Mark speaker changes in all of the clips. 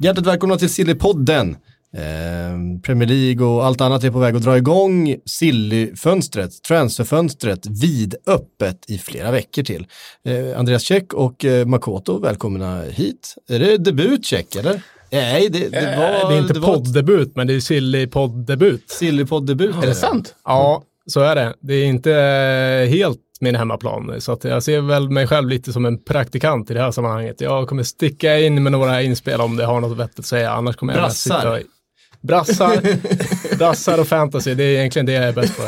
Speaker 1: Hjärtligt välkomna till Sillypodden. Eh, Premier League och allt annat är på väg att dra igång. Silly-fönstret, transferfönstret, vidöppet i flera veckor till. Eh, Andreas Käck och eh, Makoto, välkomna hit. Är det debut Käck eller? Nej, det, det var...
Speaker 2: Eh, det är inte
Speaker 1: var
Speaker 2: poddebut, men det är silly-podd-debut.
Speaker 1: Sillypodd-debut.
Speaker 2: Är det sant? Ja, så är det. Det är inte eh, helt min hemmaplan, så att jag ser väl mig själv lite som en praktikant i det här sammanhanget. Jag kommer sticka in med några inspel om det har något vettigt att säga, annars kommer jag
Speaker 1: Brassar.
Speaker 2: sitta och... Brassar, brassar och fantasy, det är egentligen det jag är bäst på.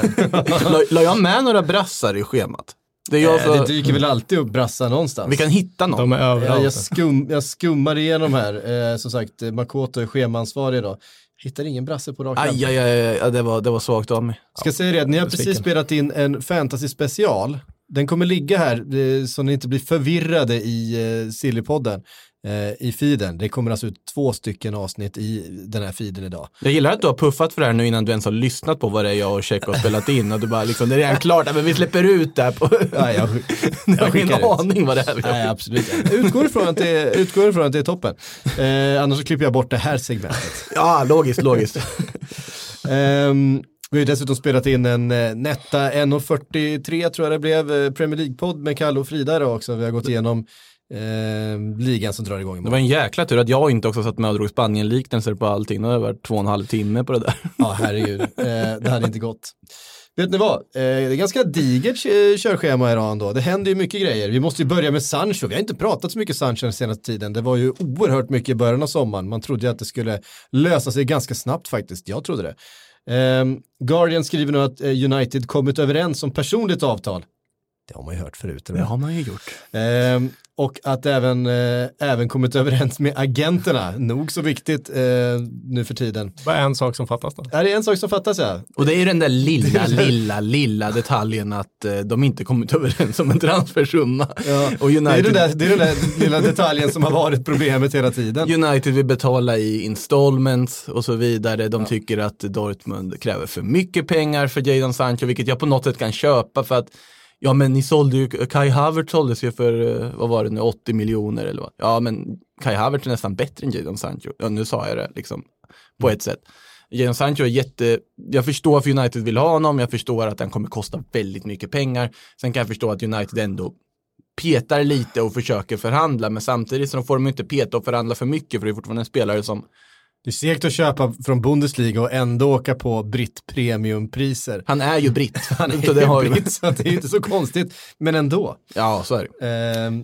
Speaker 3: La, jag med några brassar i schemat? Det är jag
Speaker 1: Eh,
Speaker 3: så,
Speaker 1: det dyker väl alltid upp brassar någonstans.
Speaker 3: vi kan hitta någon.
Speaker 2: De är överallt.
Speaker 1: jag, skum, jag skummar igenom här. Eh, som sagt, eh, Makoto är schemaansvarig idag. Hittar ingen brasse på rak arm.
Speaker 3: Aj, aj, aj, aj, ja, det var, det var svagt av mig.
Speaker 1: Ska säga det, att ni har precis spelat in en fantasy special. Den kommer ligga här eh, så ni inte blir förvirrade i eh, Sillypodden, eh, i feeden. Det kommer alltså ut två stycken avsnitt i den här feeden idag.
Speaker 3: Jag gillar att du har puffat för det här nu innan du ens har lyssnat på vad det är jag och Check har spelat in och du bara liksom, det är redan klart, men vi släpper ut det här på...
Speaker 1: Ja, jag,
Speaker 3: jag har
Speaker 1: skickar
Speaker 3: ingen
Speaker 1: ut.
Speaker 3: aning vad det är
Speaker 1: Nej,
Speaker 3: har.
Speaker 1: absolut. Jag utgår ifrån att det är, utgår ifrån att det är toppen. Eh, annars så klipper jag bort det här segmentet.
Speaker 3: Ja, logiskt, logiskt.
Speaker 1: Ehm, vi har ju dessutom spelat in en eh, netta 1.43 tror jag det blev, eh, Premier League-podd med Kalle och Frida idag också. Vi har gått igenom eh, ligan som drar igång
Speaker 3: Det
Speaker 1: imorgon.
Speaker 3: var en jäkla tur att jag inte också satt med och drog Spanien-liknelser på allting. Det har varit två och en halv timme på det där.
Speaker 1: Ja, herregud. Eh, det hade inte gått. Vet ni vad? Eh, det är ganska digert eh, körschema idag ändå. Det händer ju mycket grejer. Vi måste ju börja med Sancho. Vi har inte pratat så mycket Sancho den senaste tiden. Det var ju oerhört mycket i början av sommaren. Man trodde ju att det skulle lösa sig ganska snabbt faktiskt. Jag trodde det. Eh, Guardian skriver nu att eh, United kommit överens om personligt avtal. Det har man ju hört förut. Eller?
Speaker 3: Det har man ju gjort.
Speaker 1: Ehm, och att även, eh, även kommit överens med agenterna. Nog så viktigt eh, nu för tiden.
Speaker 2: Bara en sak som fattas då.
Speaker 1: Är det en sak som fattas ja?
Speaker 3: Och det är ju den där lilla, lilla, lilla detaljen att eh, de inte kommit överens om en transfersumma.
Speaker 1: Ja,
Speaker 3: Och
Speaker 1: Det är,
Speaker 3: United,
Speaker 1: den där, det är den där lilla detaljen som har varit problemet hela tiden.
Speaker 3: United vill betala i installments och så vidare. De tycker att Dortmund kräver för mycket pengar för Jadon Sancho, vilket jag på något sätt kan köpa för att Ja men ni sålde ju, Kai Havertz såldes ju för, eh, vad var det nu, 80 miljoner eller vad? Ja men Kai Havertz är nästan bättre än Jadon Sancho. Ja nu sa jag det liksom, på ett sätt. Jadon Sancho är jätte, jag förstår att United vill ha honom, jag förstår att han kommer kosta väldigt mycket pengar. Sen kan jag förstå att United ändå petar lite och försöker förhandla, men samtidigt så får de inte peta och förhandla för mycket, för det är fortfarande en spelare som
Speaker 1: det är segt att köpa från Bundesliga och ändå åka på britt premiumpriser.
Speaker 3: Han är ju britt.
Speaker 1: Han är
Speaker 3: Så det har
Speaker 1: britt så det är inte så konstigt, men ändå.
Speaker 3: Ja, så är det.
Speaker 1: Ehm,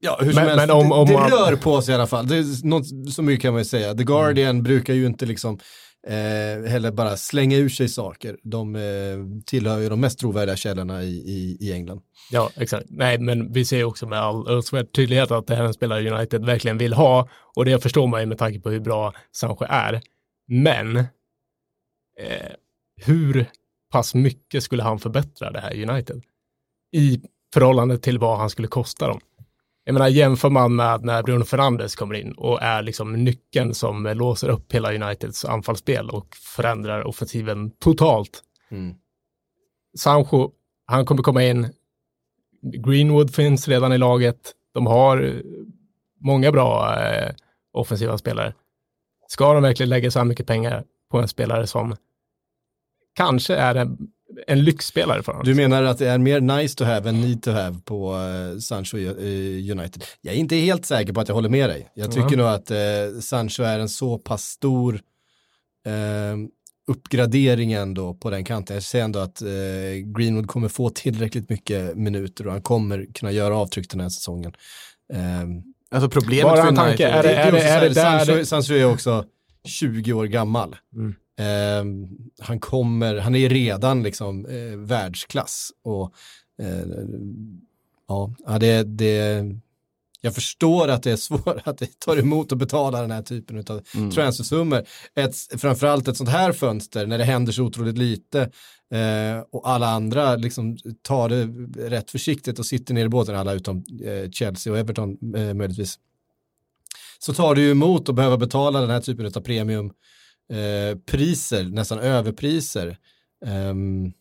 Speaker 1: ja, hur som
Speaker 2: Men-
Speaker 1: helst,
Speaker 2: men om-
Speaker 1: det,
Speaker 2: om
Speaker 1: det
Speaker 2: man-
Speaker 1: rör på sig i alla fall. Det är något, så mycket kan man ju säga. The Guardian brukar ju inte liksom eh, heller bara slänga ur sig saker. De eh, tillhör ju de mest trovärdiga källorna i, i, i England.
Speaker 2: Ja, exakt. Nej, men vi ser också med all önskvärd tydlighet att det här är en spelare United verkligen vill ha och det förstår man ju med tanke på hur bra Sancho är. Men eh, hur pass mycket skulle han förbättra det här United i förhållande till vad han skulle kosta dem? Jag menar, jämför man med när Bruno Fernandes kommer in och är liksom nyckeln som låser upp hela Uniteds anfallsspel och förändrar offensiven totalt.
Speaker 1: Mm.
Speaker 2: Sancho, han kommer komma in. Greenwood finns redan i laget. De har många bra eh, offensiva spelare. Ska de verkligen lägga så här mycket pengar på en spelare som kanske är en, en lyxspelare för honom?
Speaker 1: Du menar att det är mer nice to have än need to have på eh, Sancho i eh, United? Jag är inte helt säker på att jag håller med dig. Jag tycker
Speaker 2: Ja.
Speaker 1: nog att eh, Sancho är en så pass stor eh, uppgradering ändå på den kanten. Jag ser ändå att eh, Greenwood kommer få tillräckligt mycket minuter och han kommer kunna göra avtryck den här säsongen. Eh,
Speaker 3: Alltså problemet
Speaker 2: Bara
Speaker 3: för United,
Speaker 2: tanke, är det-
Speaker 1: är
Speaker 2: är det
Speaker 1: också så här,
Speaker 2: där
Speaker 1: Sancho,
Speaker 2: det-
Speaker 1: Sancho är också 20 år gammal.
Speaker 2: Mm.
Speaker 1: Eh, han kommer, han är redan liksom eh, världsklass och eh, ja, det, det, Jag förstår att det är svårt, att det tar emot att betala den här typen av
Speaker 3: Mm.
Speaker 1: transfersummor. Ett, framförallt ett sånt här fönster när det händer så otroligt lite eh, och alla andra liksom tar det rätt försiktigt och sitter ner i båten, alla utom eh, Chelsea och Everton eh, möjligtvis. Så tar det ju emot att behöva betala den här typen av premiumpriser, eh, priser, nästan överpriser. Ehm,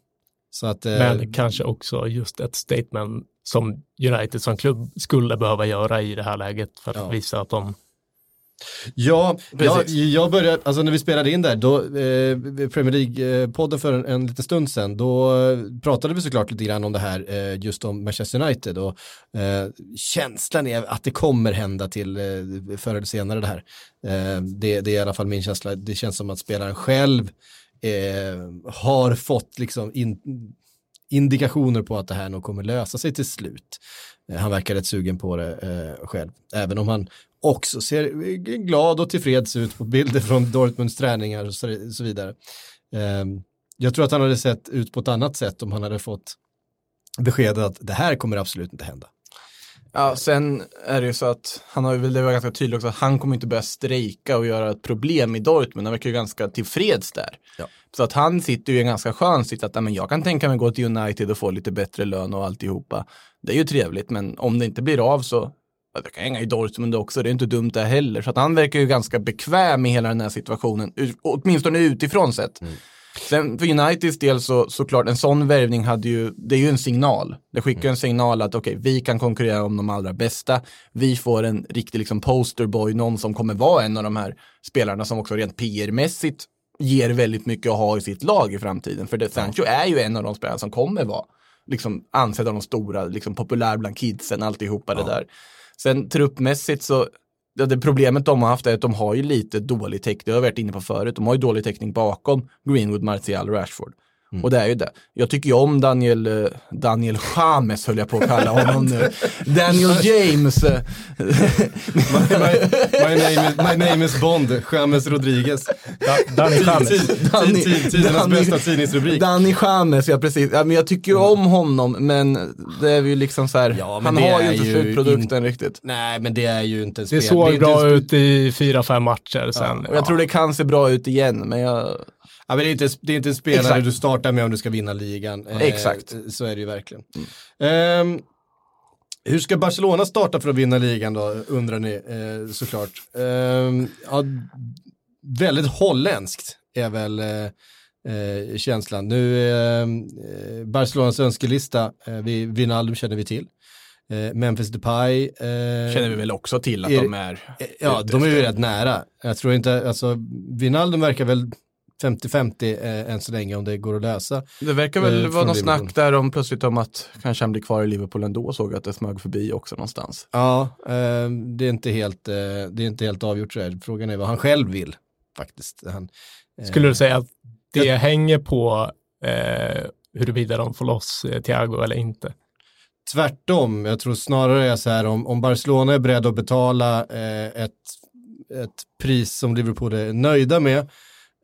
Speaker 1: så att, eh,
Speaker 2: Men kanske också just ett statement som United som klubb skulle behöva göra i det här läget för att
Speaker 1: Ja.
Speaker 2: visa att de
Speaker 1: Ja, jag, jag började, alltså när vi spelade in där, då, eh, Premier League-podden för en, en liten stund sedan, då pratade vi såklart lite grann om det här, eh, just om Manchester United och eh, känslan är att det kommer hända till eh, förr eller senare det här. Eh, det, det är i alla fall min känsla, det känns som att spelaren själv eh, har fått liksom in, indikationer på att det här nog kommer lösa sig till slut. Eh, han verkar rätt sugen på det eh, själv, även om han också ser glad och tillfreds ut på bilder från Dortmunds träningar och så, så vidare. Eh, jag tror att han hade sett ut på ett annat sätt om han hade fått beskedet att det här kommer absolut inte hända.
Speaker 3: Ja, sen är det ju så att han har väl, det var ganska tydligt också, att han kommer inte börja strejka och göra ett problem i Dortmund. Han verkar ju ganska tillfreds där.
Speaker 1: Ja.
Speaker 3: Så att han sitter ju i en ganska skön sitt att, men jag kan tänka mig gå till United och få lite bättre lön och alltihopa. Det är ju trevligt, men om det inte blir av så, ja, det kan hänga i Dortmund också, det är inte dumt det heller. Så att han verkar ju ganska bekväm i hela den här situationen, åtminstone utifrån sett. Sen för Uniteds del så såklart en sån värvning hade ju, det är ju en signal. Det skickar en signal att okej, vi kan konkurrera om de allra bästa. Vi får en riktig liksom posterboy, någon som kommer vara en av de här spelarna som också rent PR-mässigt ger väldigt mycket att ha i sitt lag i framtiden. För det, Sancho är ju en av de spelarna som kommer vara liksom ansedd av de stora, liksom populär bland kidsen, alltihopa det där. Sen truppmässigt så, ja, det problemet de har haft är att de har ju lite dålig täckning, det har jag varit inne på förut, de har ju dålig täckning bakom Greenwood, Martial och Rashford. Och det är ju det. Jag tycker ju om Daniel, eh, Daniel James höll jag på att kalla honom nu. Daniel James. eh,
Speaker 1: My, my, name, is, my name is Bond, James Rodriguez.
Speaker 2: Danny James.
Speaker 1: Tid-
Speaker 3: Danny-
Speaker 1: tid- Tidernas bästa tidningsrubrik.
Speaker 3: Danny James, ja precis. Ja, men jag tycker ju om honom, men det är ju liksom så här,
Speaker 1: Ja,
Speaker 3: han
Speaker 1: det
Speaker 3: har ju inte slutprodukten riktigt.
Speaker 1: Nej, men det är ju inte en
Speaker 2: Det
Speaker 1: spel-
Speaker 2: såg
Speaker 1: är inte
Speaker 2: bra ut i fyra, fem matcher sen.
Speaker 3: Och jag tror det kan se bra ut igen, men jag,
Speaker 1: Ja, men det, är inte, det är inte en spelare
Speaker 3: Exakt.
Speaker 1: du startar med om du ska vinna ligan. Eh,
Speaker 3: Exakt.
Speaker 1: Så är det ju verkligen. Ehm, hur ska Barcelona starta för att vinna ligan då, undrar ni eh, såklart. Ehm, ja, väldigt holländskt är väl eh, eh, känslan. Nu eh, eh, Barcelonas önskelista, eh, vi, Wijnaldum känner vi till. Eh, Memphis Depay.
Speaker 3: Känner vi väl också till att
Speaker 1: är-
Speaker 3: de är.
Speaker 1: Ja, de är ju rätt nära. Jag tror inte, alltså, Wijnaldum verkar väl 50-50 eh, än så länge om det går att lösa.
Speaker 3: Det verkar väl
Speaker 1: Eh,
Speaker 3: vara något
Speaker 1: Liverpool.
Speaker 3: snack där om plötsligt om att kanske han blir kvar i Liverpool ändå, såg jag att det smög förbi också någonstans.
Speaker 1: Ja, eh, det, är inte helt, eh, det är inte helt avgjort så här. Frågan är vad han själv vill faktiskt. Han, eh,
Speaker 2: Skulle du säga att det hänger på eh, huruvida de får loss eh, Thiago eller inte?
Speaker 1: Tvärtom, jag tror snarare är så här om, om Barcelona är beredd att betala eh, ett, ett pris som Liverpool är nöjda med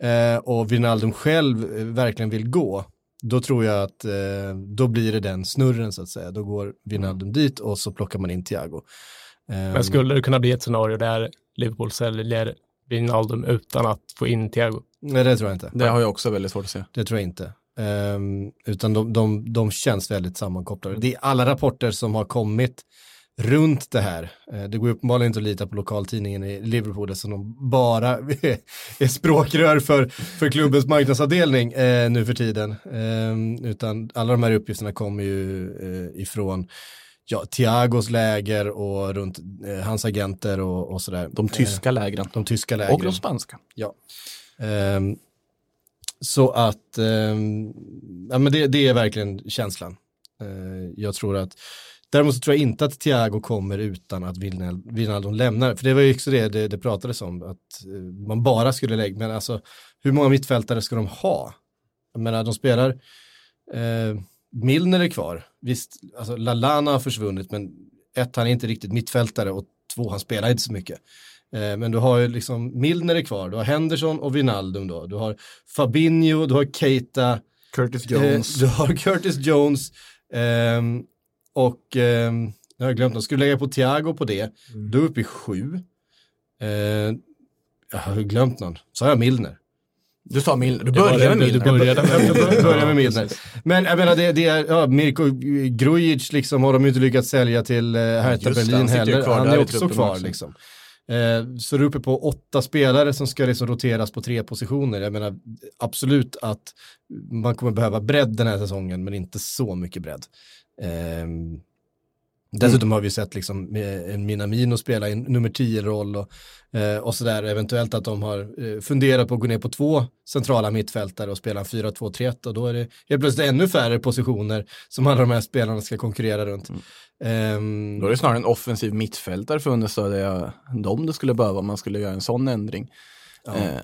Speaker 1: eh, och Wijnaldum själv eh, verkligen vill gå, då tror jag att eh, då blir det den snurren så att säga. Då går Wijnaldum dit och så plockar man in Thiago. Eh,
Speaker 2: Men skulle det kunna bli ett scenario där Liverpool säljer Wijnaldum utan att få in Thiago?
Speaker 1: Nej, det tror jag inte.
Speaker 3: Det har jag också väldigt svårt att se.
Speaker 1: Det tror jag inte. Ehm, utan de, de, de känns väldigt sammankopplade. Det är alla rapporter som har kommit runt det här. Eh, det går uppenbarligen inte att lita på lokaltidningen i Liverpool eftersom de bara är språkrör för, för klubbens marknadsavdelning eh, nu för tiden. Ehm, utan alla de här uppgifterna kommer ju eh, ifrån ja, Thiagos läger och runt eh, hans agenter och, och sådär.
Speaker 3: De tyska lägren.
Speaker 1: Eh, de tyska lägren.
Speaker 3: Och de spanska.
Speaker 1: Ja. Ehm, så att, ehm, ja men det, det är verkligen känslan. Eh, jag tror att, däremot så tror jag inte att Thiago kommer utan att Wijnal- Wijnaldum lämnar. För det var ju också det det, det pratades om, att eh, man bara skulle lägga, men alltså hur många mittfältare ska de ha? Jag menar, de spelar, eh, Milner är kvar, visst, alltså Lalana har försvunnit, men ett, han är inte riktigt mittfältare och två, han spelar inte så mycket. Eh, Men du har ju liksom Milner är kvar, du har Henderson och Wijnaldum då, du har Fabinho, du har Keita,
Speaker 3: Curtis
Speaker 1: eh,
Speaker 3: Jones.
Speaker 1: du har Curtis Jones ehm, och ehm, Jag har glömt, skulle du lägga på Thiago på det, då är uppe i sju. Eh, jag har glömt någon, sa jag Milner?
Speaker 3: Du sa Milner, du började med
Speaker 2: du
Speaker 3: Milner.
Speaker 2: började med.
Speaker 1: Jag bör- börjar med Milner. Men jag menar, det, det är, ja, Mirko Grujic liksom har de ju inte lyckats sälja till eh, Hertha Berlin heller. Han är också kvar
Speaker 3: också.
Speaker 1: liksom. Eh, så du är uppe på åtta spelare som ska liksom roteras på tre positioner. Jag menar absolut att man kommer behöva bredd den här säsongen, men inte så mycket bredd. Eh, Dessutom har vi sett liksom eh, en Minamino spela en nummer 10-roll och, eh, och sådär. Eventuellt att de har eh, funderat på att gå ner på två centrala mittfältare och spela en 4-2-3-1 och då är det helt plötsligt ännu färre positioner som alla de här spelarna ska konkurrera runt. Ehm,
Speaker 3: Då är det snarare en offensiv mittfältare funnits så det är de det skulle behöva om man skulle göra en sån ändring. Eh,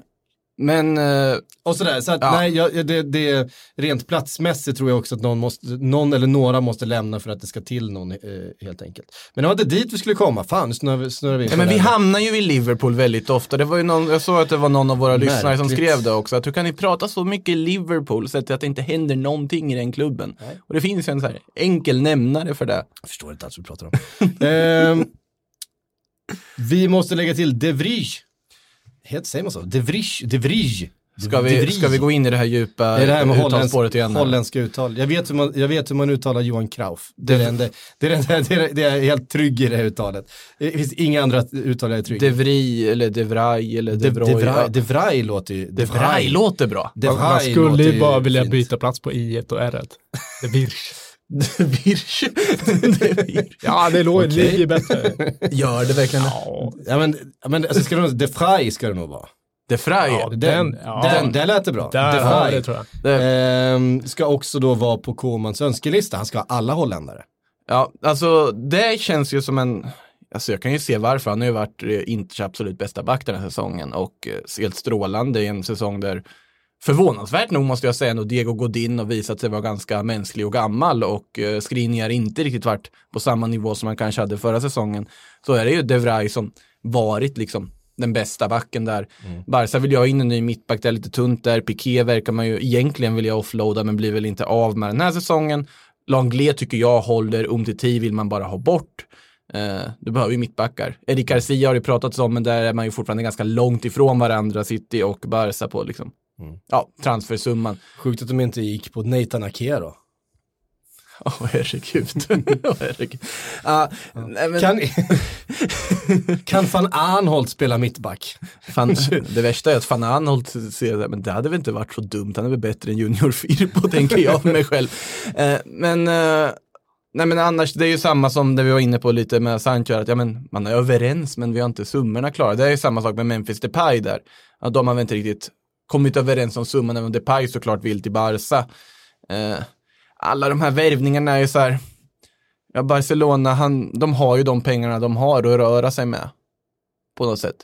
Speaker 3: men eh,
Speaker 1: och sådär, så att
Speaker 3: Ja.
Speaker 1: nej, jag, det, det, rent platsmässigt tror jag också att någon, måste, någon eller några måste lämna för att det ska till någon eh, helt enkelt. Men det var inte dit vi skulle komma, fan nu snurrar vi, snurrar vi
Speaker 3: Ja, men vi hamnar ju i Liverpool väldigt ofta. Det var ju någon, jag såg att det var någon av våra lyssnare som
Speaker 1: Märkligt.
Speaker 3: skrev det också. Att hur kan ni prata så mycket Liverpool så att det inte händer någonting i den klubben? Och det finns ju en så här enkel nämnare för det.
Speaker 1: Jag förstår inte alls vad vi pratar om. Ehm, vi måste lägga till De Vrij. Het, säger man så? De Vrij? De Vrij.
Speaker 3: Ska
Speaker 1: De
Speaker 3: vi,
Speaker 1: Vrij.
Speaker 3: ska vi gå in i det här djupa
Speaker 1: Det är det här med
Speaker 3: uttalsspåret igen?
Speaker 1: holländska uttal. Jag vet, hur man, jag vet hur man uttalar Johan Krauf. Det är, det, det, är, det, det, är, det är helt trygg i det här uttalet. Det finns inga andra uttal jag är trygg i.
Speaker 3: De Vri eller De Vrij eller
Speaker 1: De,
Speaker 3: De
Speaker 1: de,
Speaker 3: Vrij.
Speaker 1: Vrij,
Speaker 3: Ja,
Speaker 1: de Vrij låter ju...
Speaker 3: De Vrij låter bra.
Speaker 1: De
Speaker 2: Man, skulle ju bara vilja
Speaker 1: fint.
Speaker 2: byta plats på i1 och r1. Det Virch.
Speaker 3: Virch.
Speaker 2: Ja, det låg,
Speaker 1: Okej.
Speaker 2: ligger bättre.
Speaker 3: Gör det verkligen det?
Speaker 2: Ja,
Speaker 1: Ja men, ja, men alltså, ska det, De Vrij ska det nog vara.
Speaker 3: De Vrij.
Speaker 2: Ja,
Speaker 1: Den,
Speaker 2: Den- ja.
Speaker 1: den, där lät det bra.
Speaker 2: där,
Speaker 1: De
Speaker 2: ja,
Speaker 1: Vrij.
Speaker 2: det tror jag.
Speaker 3: Det,
Speaker 1: Ehm, ska också då vara på Komans önskelista. Han ska ha alla holländare.
Speaker 3: Ja, alltså det känns ju som en, alltså jag kan ju se varför, han har ju varit eh, Inters absolut bästa back den här säsongen och eh, helt strålande i en säsong där förvånansvärt nog måste jag säga nog Diego Godin har visat sig vara ganska mänsklig och gammal och eh, Skriniar inte riktigt varit på samma nivå som han kanske hade förra säsongen. Så är det ju De Vrij som varit liksom den bästa backen där. Barca vill ju ha in en ny mittback, det är lite tunt där. Piqué verkar man ju egentligen vilja offloada men blir väl inte av med den här säsongen. Langlais tycker jag håller, Umtiti vill man bara ha bort. Eh, du behöver ju mittbackar. Erik Garcia har det pratats om, men där är man ju fortfarande ganska långt ifrån varandra, City och Barca på liksom, ja, transfersumman.
Speaker 1: Sjukt att de inte gick på Nathan Ake då.
Speaker 3: Åh herregud. Åh, herregud. Ah, nej, men,
Speaker 1: Kan, kan van Arnholt spela mittback?
Speaker 3: fan, det värsta är att fan Arnold ser det, men det hade väl inte varit så dumt, han är väl bättre än Junior Firpo, tänker jag för mig själv. Eh, men eh, Nej men annars, det är ju samma som det vi var inne på lite med Sancho, att ja, men, man är överens men vi har inte summorna klara. Det är ju samma sak med Memphis Depay där. Ja, de har väl inte riktigt kommit överens om summan, även om Depay såklart vill till Barca. Eh, alla de här värvningarna är ju så här, ja Barcelona, han, de har ju de pengarna de har att röra sig med. På något sätt.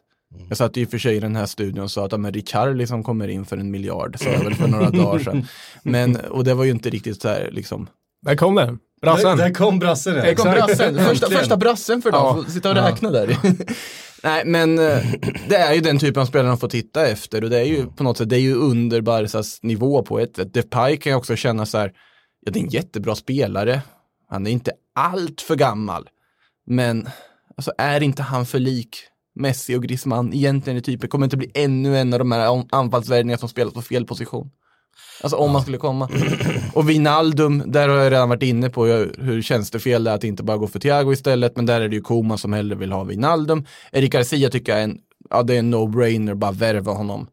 Speaker 3: Jag satt i och för sig i den här studion och sa att ja, men Ricard liksom kommer in för en miljard, sa jag väl för några dagar sedan. Men, och det var ju inte riktigt så här liksom,
Speaker 2: Där kom den. Brassen.
Speaker 1: Där, där kom brassen.
Speaker 3: där kom brassen, första, första brassen för dagen,
Speaker 2: Ja.
Speaker 3: Sitta och räkna där. Nej men eh, det är ju den typen av spelare de får titta efter och det är ju på något sätt, det är ju under Barsas nivå på ett sätt. Depay kan jag också känna så här, ja det är en jättebra spelare, han är inte allt för gammal, men alltså är inte han för lik Messi och Griezmann egentligen i typen, kommer inte bli ännu en av de här an- anfallsvärvningarna som spelas på fel position. Alltså om man skulle komma. Och Wijnaldum, där har jag redan varit inne på hur, tjänstefel det är att inte bara gå för Thiago istället, men där är det ju Koman som hellre vill ha Wijnaldum. Erik Garcia tycker jag är en, ja det är en no-brainer, bara värva honom.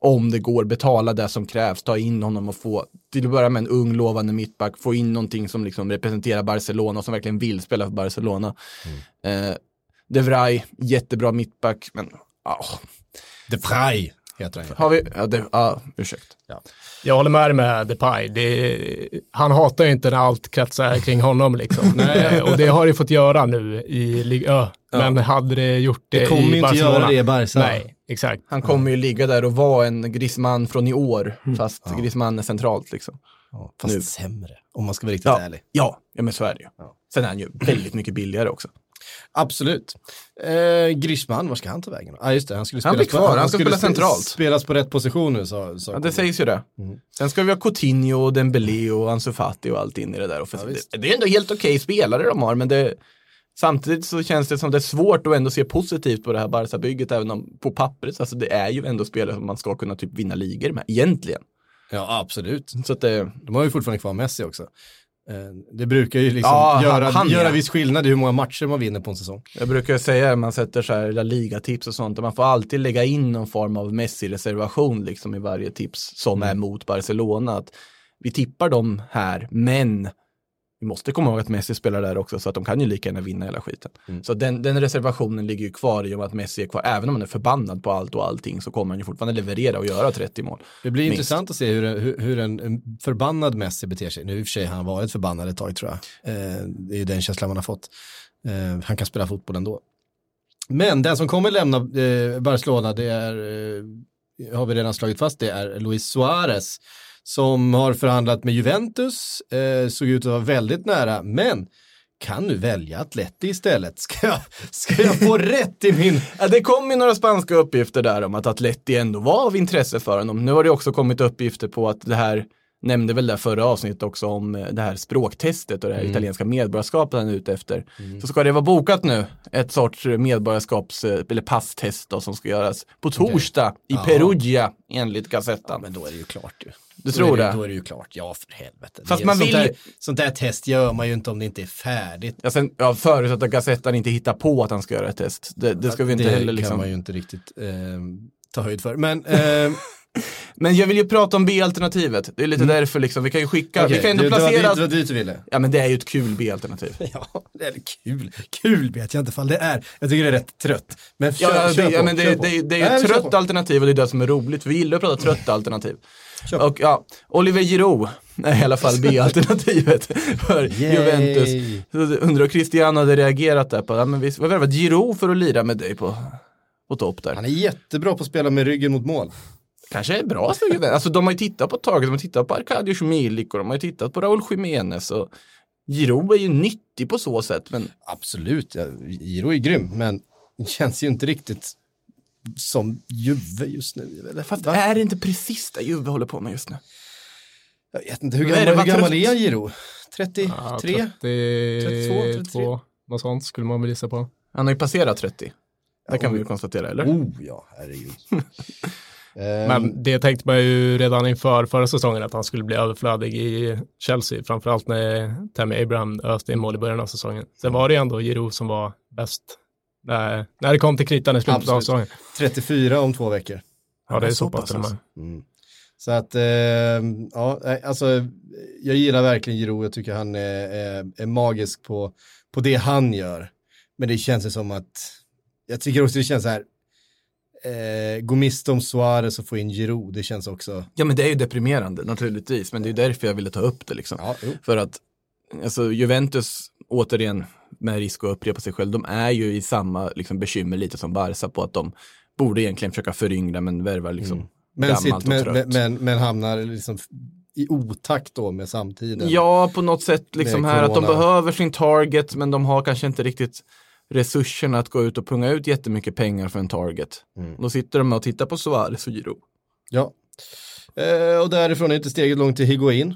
Speaker 3: Om det går, betala det som krävs, ta in honom och få, till att börja med en ung lovande mittback, få in någonting som liksom representerar Barcelona och som verkligen vill spela för Barcelona. Eh, De Vrij, jättebra mittback, men ja,
Speaker 1: De Vrij heter han
Speaker 3: har vi, ja, det, ja ursäkt.
Speaker 2: Jag håller med dig med Depay. Det, han hatar ju inte när allt kretsar kring honom liksom.
Speaker 1: Nej.
Speaker 2: och det har det fått göra nu i Liga Ö. Men hade det gjort det,
Speaker 1: Det kommer
Speaker 2: i
Speaker 1: ju inte
Speaker 2: Barcelona.
Speaker 1: göra det i Barca.
Speaker 2: Nej, exakt.
Speaker 3: Han kommer ju ligga där och vara en Griezmann från i år,
Speaker 1: Mm.
Speaker 3: fast Griezmann är centralt liksom.
Speaker 1: Ja, fast
Speaker 3: Nu.
Speaker 1: sämre, om man ska vara riktigt
Speaker 3: Ja,
Speaker 1: ärlig.
Speaker 3: ja, ja men så är det ju. Sen är han ju väldigt mycket billigare också.
Speaker 1: Absolut. Eh, Griezmann, var ska han ta vägen? Ah, just det. Han skulle
Speaker 3: Han blir kvar,
Speaker 1: på,
Speaker 3: han ska
Speaker 1: skulle
Speaker 3: spela centralt.
Speaker 1: Spelas på rätt position nu, sa, sa
Speaker 3: Ja, det sägs ju det.
Speaker 1: Mm.
Speaker 3: Sen ska vi ha Coutinho och Dembélé och Ansu Fati och allt in i det där.
Speaker 1: Ja,
Speaker 3: det, det är ändå helt okej spelare de har, men det, Samtidigt så känns det som det är svårt att ändå se positivt på det här Barca-bygget, även om på pappret, alltså det är ju ändå spelare som man ska kunna typ vinna ligor med, egentligen.
Speaker 1: Ja, absolut.
Speaker 3: Så att det,
Speaker 1: De har ju fortfarande kvar Messi också. Eh, Det brukar ju liksom
Speaker 3: Ja,
Speaker 1: göra,
Speaker 3: han, ja.
Speaker 1: göra viss skillnad i hur många matcher man vinner på en säsong.
Speaker 3: jag brukar säga när man sätter så här Liga-tips och sånt, att man får alltid lägga in någon form av Messi-reservation liksom i varje tips som är mot Barcelona. Att vi tippar dem här, men vi måste komma ihåg att Messi spelar där också, så att de kan ju lika gärna vinna hela skiten. Så den, den reservationen ligger ju kvar i och med att Messi är kvar. Även om han är förbannad på allt och allting så kommer han ju fortfarande leverera och göra 30 mål.
Speaker 1: Det blir
Speaker 3: Minst.
Speaker 1: intressant att se hur, hur, hur en, en förbannad Messi beter sig. Nu i och för sig har han varit förbannad ett tag tror jag. Eh, det är ju den känslan man har fått. Eh, han kan spela fotboll ändå. Men den som kommer lämna eh, Barcelona, det är, eh, har vi redan slagit fast, det är Luis Suarez. Som har förhandlat med Juventus, eh, såg ut att vara väldigt nära, men kan nu välja Atleti istället. Ska jag, ska jag få rätt i min...
Speaker 3: Ja, det kom ju några spanska uppgifter där om att Atleti ändå var av intresse för honom. Nu har det också kommit uppgifter på att det här, nämnde väl det förra avsnittet också om eh, det här språktestet och det här italienska medborgarskapet han är ute efter. Så ska det vara bokat nu, ett sorts medborgarskaps eh, eller passtest då, som ska göras på torsdag i
Speaker 1: Ja.
Speaker 3: Perugia enligt Gazettan.
Speaker 1: Men då är det ju klart ju.
Speaker 3: Du tror
Speaker 1: är
Speaker 3: det?
Speaker 1: Då är det ju klart, ja för helvete.
Speaker 3: Fast
Speaker 1: Det
Speaker 3: man
Speaker 1: sånt
Speaker 3: vill ju-
Speaker 1: där, Sånt där test gör man ju inte om det inte är färdigt.
Speaker 3: Ja, sen, ja, förutsatt att Gazettan inte hittar på att han ska göra ett test. Det, det ska vi inte
Speaker 1: det
Speaker 3: heller
Speaker 1: kan
Speaker 3: liksom.
Speaker 1: man ju inte riktigt eh, ta höjd för. Men eh,
Speaker 3: Men jag vill ju prata om B-alternativet. Det är lite därför liksom, vi kan ju skicka,
Speaker 1: okej,
Speaker 3: vi kan ändå
Speaker 1: det, det, var
Speaker 3: placera.
Speaker 1: dit, det var dit du ville.
Speaker 3: Ja men det är ju ett kul B-alternativ.
Speaker 1: Ja, det är kul. Kul vet jag inte fall det är. Jag tycker det är rätt trött. Men kör,
Speaker 3: Ja,
Speaker 1: kör
Speaker 3: det,
Speaker 1: på,
Speaker 3: ja, men
Speaker 1: kör
Speaker 3: det,
Speaker 1: på.
Speaker 3: det, det är ju ett
Speaker 1: kör
Speaker 3: trött alternativ och det är det som är roligt. Vi gillar att prata trött alternativ.
Speaker 1: Kör på.
Speaker 3: Och ja, Oliver Giroud är i alla fall B-alternativet för
Speaker 1: Yay.
Speaker 3: Juventus. Undrar hur Cristiano hade reagerat där på, ja men vi har värvat Giroud för att lira med dig på, på topp där.
Speaker 1: Han är jättebra på att spela med ryggen mot mål.
Speaker 3: Kanske är bra för Juventus. Alltså de har ju tittat på taget, de har tittat på Arkadiusz Milik och de har ju tittat på Raúl Jiménez och Giroud är ju nyttig på så sätt, men
Speaker 1: Absolut, ja, Giro är grym, men det känns ju inte riktigt som Juve just nu. Eller?
Speaker 3: fast är det inte precis det Juve håller på med just nu?
Speaker 1: Jag vet inte, hur
Speaker 3: är
Speaker 1: gammal,
Speaker 3: det,
Speaker 1: hur gammal är Giro? 33?
Speaker 2: Ja, 32,
Speaker 1: 32,
Speaker 2: något sånt skulle man väl gissa på.
Speaker 3: Han har ju passerat 30. Det kan vi ju konstatera, eller?
Speaker 1: Oh ja, herregud. Ehm,
Speaker 2: Men det tänkte man ju redan inför förra säsongen att han skulle bli överflödig i Chelsea, framförallt när Tammy Abraham öste in mål i början av säsongen. Sen var det ju ändå Giroud som var bäst när, när det kom till kritan i slutet av säsongen.
Speaker 1: 34 om två veckor.
Speaker 2: Ja, det är
Speaker 3: så
Speaker 2: så pass.
Speaker 1: Mm. Så att, eh, ja, alltså, jag gillar verkligen Giroud, jag tycker han är, är, är magisk på, på det han gör. Men det känns ju som att, jag tycker också det känns så här, eh, gå miste om Suarez och få in Giroud, det känns också,
Speaker 3: Ja, men det är ju deprimerande naturligtvis, men det är därför jag ville ta upp det liksom.
Speaker 1: ja.
Speaker 3: För att alltså, Juventus, återigen, med risk att upprepa sig själv, de är ju i samma liksom, bekymmer lite som Barca på att de borde egentligen försöka föryngra men värvar liksom
Speaker 1: Mm. men, sitt,
Speaker 3: och
Speaker 1: men,
Speaker 3: trött.
Speaker 1: men, men, hamnar liksom i otakt då med samtiden.
Speaker 3: Ja, på något sätt liksom här att de behöver sin target, men de har kanske inte riktigt resurserna att gå ut och punga ut jättemycket pengar för en target.
Speaker 1: Mm.
Speaker 3: Då sitter de och tittar på Suarez och Giroud.
Speaker 1: Ja. Eh, och därifrån är inte steget långt till Higuain.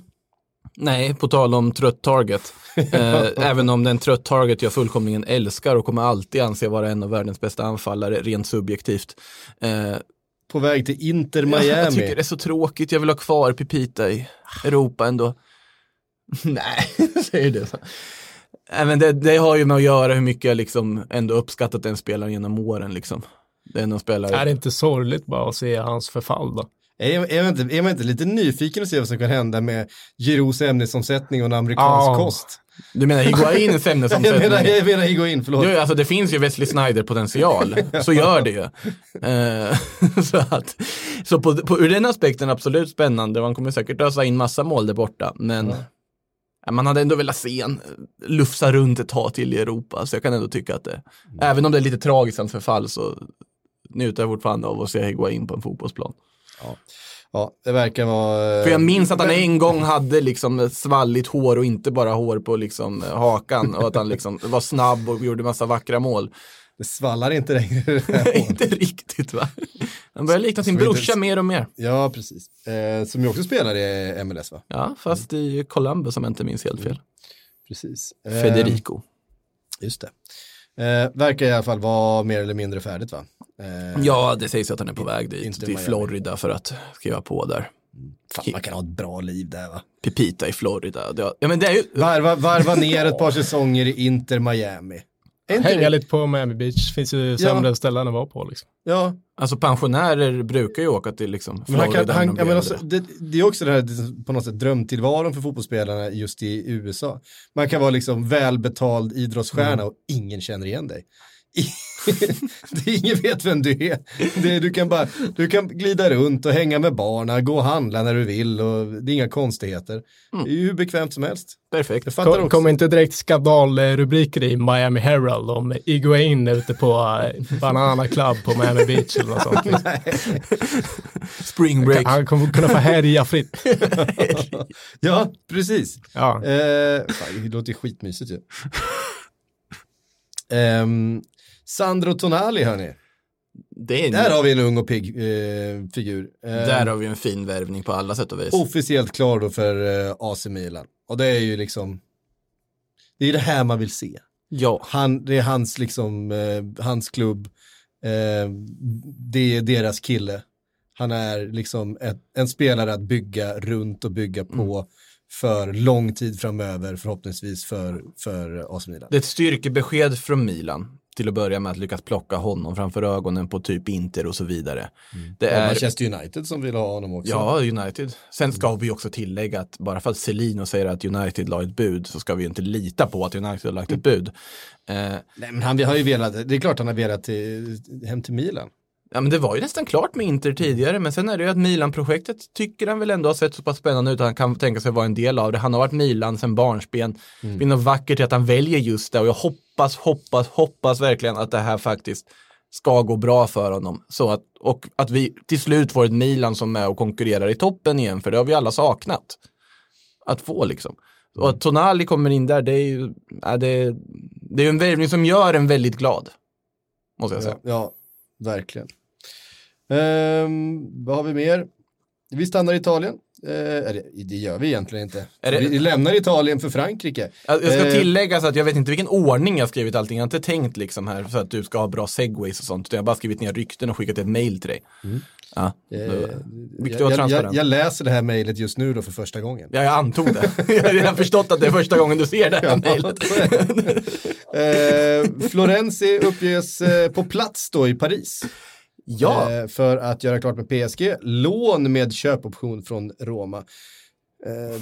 Speaker 3: Nej, på tal om trött target. Eh, även om den trött target jag fullkomligen älskar och kommer alltid anse vara en av världens bästa anfallare, rent subjektivt. Eh,
Speaker 1: På väg till Inter
Speaker 3: jag tycker
Speaker 1: Miami.
Speaker 3: det är så tråkigt, jag vill ha kvar Pipita i Europa ändå. Nej, säger du men det, det har ju med att göra hur mycket jag liksom ändå uppskattat den spelaren genom åren. Liksom. Det är någon spelare.
Speaker 2: Är det inte sorgligt bara att se hans förfall då?
Speaker 1: Är, är, man inte, är man inte lite nyfiken att se vad som kan hända med Giroux ämnesomsättning och en amerikansk
Speaker 2: Ja.
Speaker 1: kost?
Speaker 3: Du menar Higuains
Speaker 1: Jag
Speaker 3: ämnesomsättning?
Speaker 1: menar, jag menar Higuain, förlåt.
Speaker 3: Jo, alltså det finns ju Wesley Snyder potential, så gör det ju. Eh, så att, så på, på, ur den aspekten absolut spännande, man kommer säkert ösa in massa mål där borta, men ja, man hade ändå velat se en lufsa runt ett tag till i Europa, så jag kan ändå tycka att det, även om det är lite tragiskt hans förfall, så njuter jag fortfarande av att se Higuain på en fotbollsplan.
Speaker 1: Ja, det verkar vara...
Speaker 3: För jag minns att han en gång hade liksom svalligt hår och inte bara hår på liksom hakan och att han liksom var snabb och gjorde massa vackra mål.
Speaker 1: Det svallar inte längre.
Speaker 3: inte riktigt va? Han börjar likna sin brorsa mer och mer.
Speaker 1: ja, precis. Eh, som ju också spelar i MLS, va?
Speaker 3: Ja, fast i Columbus om jag inte minns helt fel.
Speaker 1: Precis. Eh,
Speaker 3: Federico.
Speaker 1: Just det. Eh, verkar i alla fall vara mer eller mindre färdigt va? Eh,
Speaker 3: Ja, det sägs att han är på väg dit,
Speaker 1: inte
Speaker 3: till
Speaker 1: Miami.
Speaker 3: Florida för att skriva på där.
Speaker 1: Fan, man kan ha ett bra liv där va?
Speaker 3: Pipita i Florida. Ja, men det är ju,
Speaker 1: Varva, varva ner ett par säsonger i Inter Miami.
Speaker 2: Hänga
Speaker 1: det?
Speaker 2: lite på Miami Beach, finns ju sämre ställen att vara på liksom.
Speaker 1: Ja,
Speaker 3: alltså pensionärer brukar ju åka till liksom
Speaker 1: men han
Speaker 3: Florida.
Speaker 1: kan, han, ja, men alltså, det, det är också det här på något sätt drömtillvaron för fotbollsspelarna just i USA. Man kan vara liksom välbetald idrottsstjärna
Speaker 3: Mm.
Speaker 1: och ingen känner igen dig. det är ingen vet vem du är. Det, du, kan bara, du kan glida runt och hänga med barnen, gå och handla när du vill och det är inga konstigheter.
Speaker 3: Mm.
Speaker 1: Det är ju hur bekvämt som helst.
Speaker 3: Perfekt.
Speaker 2: Kom, kom inte direkt skandalrubriker i Miami Herald om Iguain ute på eh, Banana Club på Miami Beach eller något sånt. Liksom.
Speaker 3: Spring break.
Speaker 2: Han kommer kunna få härja fritt.
Speaker 1: Ja, precis.
Speaker 2: Ja.
Speaker 1: Eh, fan, det låter skitmysigt ju. Ehm, Sandro Tonali hörni.
Speaker 3: Är,
Speaker 1: Där har vi en ung och pigg eh, figur. Eh,
Speaker 3: där har vi en fin värvning på alla sätt och vis.
Speaker 1: Officiellt klar då för eh, AC Milan. Och det är ju liksom, det är det här man vill se.
Speaker 3: Ja,
Speaker 1: Han, det är hans, liksom, eh, hans klubb, eh, det är deras kille. Han är liksom ett, en spelare att bygga runt och bygga på för lång tid framöver, förhoppningsvis för, för AC Milan.
Speaker 3: det är ett styrkebesked från Milan till att börja med att lyckas plocka honom framför ögonen på typ Inter och så vidare. Det
Speaker 1: Och
Speaker 3: är,
Speaker 1: Manchester United som vill ha honom också.
Speaker 3: ja, United. Sen ska vi också tillägga att bara för att Celino säger att United la ett bud så ska vi inte lita på att United har lagt ett bud. Eh,
Speaker 1: Nej, men han har ju velat, det är klart han har velat till, hem till Milan.
Speaker 3: Ja men det var ju nästan klart med Inter tidigare men sen är det ju att Milan-projektet tycker han väl ändå har sett så pass spännande ut att han kan tänka sig vara en del av det. Han har varit Milan sedan barnsben.
Speaker 1: Mm.
Speaker 3: Det är något vackert i att han väljer just det och jag hoppas, hoppas, hoppas verkligen att det här faktiskt ska gå bra för honom. Så att, och att vi till slut får ett Milan som är och konkurrerar i toppen igen för det har vi alla saknat. Att få liksom. Och att Tonali kommer in där, det är ju ja, det är, det är en värvning som gör en väldigt glad. Måste jag säga.
Speaker 1: Ja, ja verkligen. Ehm, vad har vi mer? Vi stannar i Italien. Eh, det gör vi egentligen inte.
Speaker 3: Det-
Speaker 1: Vi lämnar Italien för Frankrike.
Speaker 3: Jag ska
Speaker 1: Eh,
Speaker 3: tillägga så att jag vet inte vilken ordning jag skrivit allting. Jag har inte tänkt liksom här så att du ska ha bra segways och sånt. Jag har bara skrivit ner rykten och skickat ett mail till dig. Ja,
Speaker 1: Eh, jag, jag, jag, läser det här mejlet just nu då för första gången.
Speaker 3: Ja, jag antog det. jag har redan förstått att det är första gången du ser det här mejlet.
Speaker 1: eh, Florenzi uppges eh, på plats då i Paris.
Speaker 3: Ja,
Speaker 1: Eh, för att göra klart med PSG. Lån med köpoption från Roma. Eh,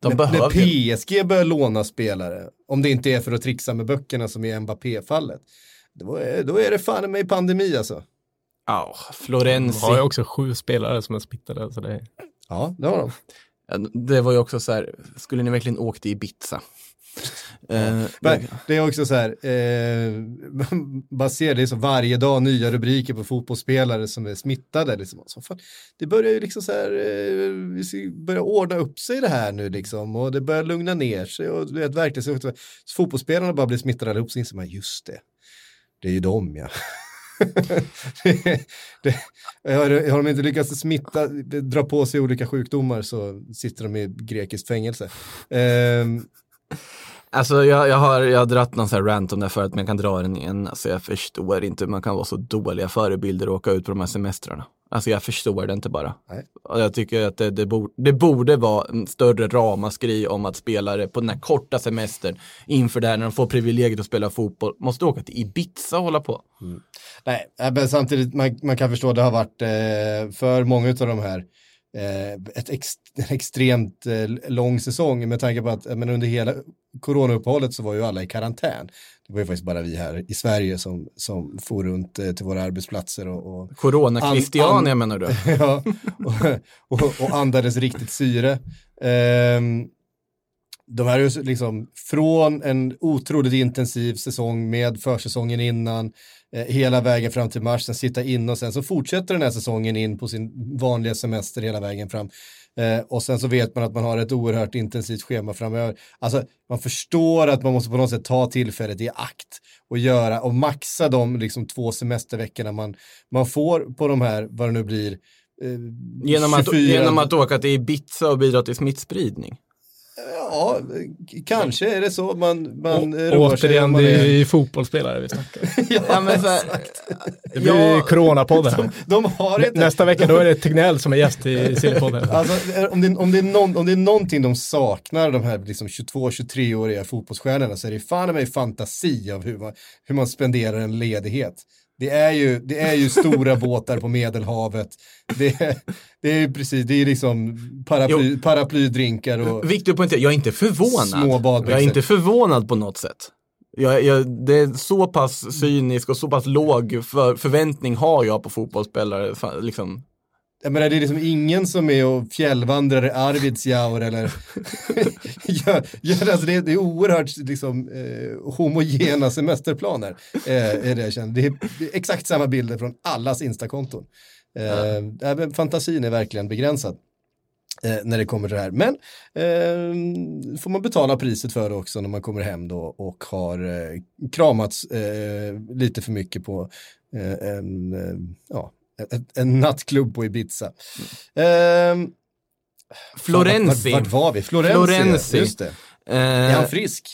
Speaker 3: de
Speaker 1: när,
Speaker 3: behöver
Speaker 1: när PSG börjar låna spelare, om det inte är för att trixa med böckerna som i Mbappé-fallet, då är, då är det fan med pandemi alltså.
Speaker 3: Ja,
Speaker 2: De
Speaker 3: Florenzi.
Speaker 2: har ju också sju spelare som är smittade. Så det.
Speaker 1: Ja, det har de.
Speaker 3: Det var ju också så här, skulle ni verkligen åkt till Ibiza? Eh,
Speaker 1: det är också så här, eh, man ser det så varje dag nya rubriker på fotbollsspelare som är smittade. Liksom. Så fan, det börjar ju liksom så här, eh, vi ska börja ordna upp sig det här nu liksom och det börjar lugna ner sig och du vet verkligen så, så fotbollsspelarna bara blir smittade allihop så inser man just det, det är ju dem ja. det, det, har, har de inte lyckats smitta, dra på sig olika sjukdomar så sitter de i grekiskt fängelse. Ehm,
Speaker 3: Alltså jag, jag, har, jag har dratt någon sån här rant om det förut men jag kan dra den igen. Alltså jag förstår inte hur man kan vara så dåliga förebilder och åka ut på de här semestrarna. Alltså jag förstår det inte bara.
Speaker 1: Nej.
Speaker 3: Och jag tycker att det, det, borde, det borde vara en större ramaskri om att spelare på den här korta semestern inför det här när de får privilegiet att spela fotboll måste åka till Ibiza och hålla på.
Speaker 1: Nej, äh, men samtidigt man, man kan förstå det har varit eh, för många av de här ett ex, en extremt eh, lång säsong med tanke på att eh, men under hela coronauppehållet så var ju alla i karantän. Det var ju faktiskt bara vi här i Sverige som, som for runt eh, till våra arbetsplatser och, och
Speaker 3: Corona-Christiania
Speaker 1: An-
Speaker 3: menar du?
Speaker 1: ja, och, och, och andades riktigt syre. Ehm, de här är liksom från en otroligt intensiv säsong med försäsongen innan, eh, hela vägen fram till mars, sen sitta in och sen så fortsätter den här säsongen in på sin vanliga semester hela vägen fram. Eh, och sen så vet man att man har ett oerhört intensivt schema framöver. Alltså man förstår att man måste på något sätt ta tillfället i akt och göra och maxa de liksom två semesterveckorna man, man får på de här, vad det nu blir, eh,
Speaker 3: Genom att,
Speaker 1: 24
Speaker 3: genom att åka till Ibiza och bidra till smittspridning?
Speaker 1: Ja, kanske är det så man, man
Speaker 2: Och,
Speaker 1: roar sig.
Speaker 2: återigen, det är ju fotbollsspelare vi snackar.
Speaker 3: Ja, men så här,
Speaker 2: Det blir ju
Speaker 3: Ja.
Speaker 2: coronapodden här.
Speaker 1: De har inte...
Speaker 2: Nästa vecka då är det Tegnell som är gäst i Sillypodden.
Speaker 1: Alltså, om, det, om, det är någon, om det är någonting de saknar, de här liksom 22-23-åriga fotbollsstjärnorna, så är det fan mig fantasi av hur man, hur man spenderar en ledighet. Det är ju, det är ju stora båtar på Medelhavet. Det är, det är precis, det är liksom paraply, paraplydrinkar och...
Speaker 3: Viktigt att poängtera, jag är inte förvånad.
Speaker 1: Små badbyxor.
Speaker 3: jag är inte förvånad på något sätt. Jag, jag, det är så pass cynisk och så pass låg för, förväntning har jag på fotbollsspelare. Liksom.
Speaker 1: Jag menar, det är liksom ingen som är och fjällvandrar i Arvidsjaur eller... gör, gör, alltså det, är, det är oerhört liksom, eh, homogena semesterplaner. Eh, är det, jag känner. Det, är, det är exakt samma bilder från allas Instakonton. Eh, även fantasin är verkligen begränsad. Eh, när det kommer till det här. Men eh, får man betala priset för det också när man kommer hem då och har eh, kramats eh, lite för mycket på eh, en, eh, ja, ett, en nattklubb på Ibiza. Ehm,
Speaker 3: Florenzi.
Speaker 1: Vart, vart var vi? Florenzi,
Speaker 3: Florenzi.
Speaker 1: just det. Är han frisk?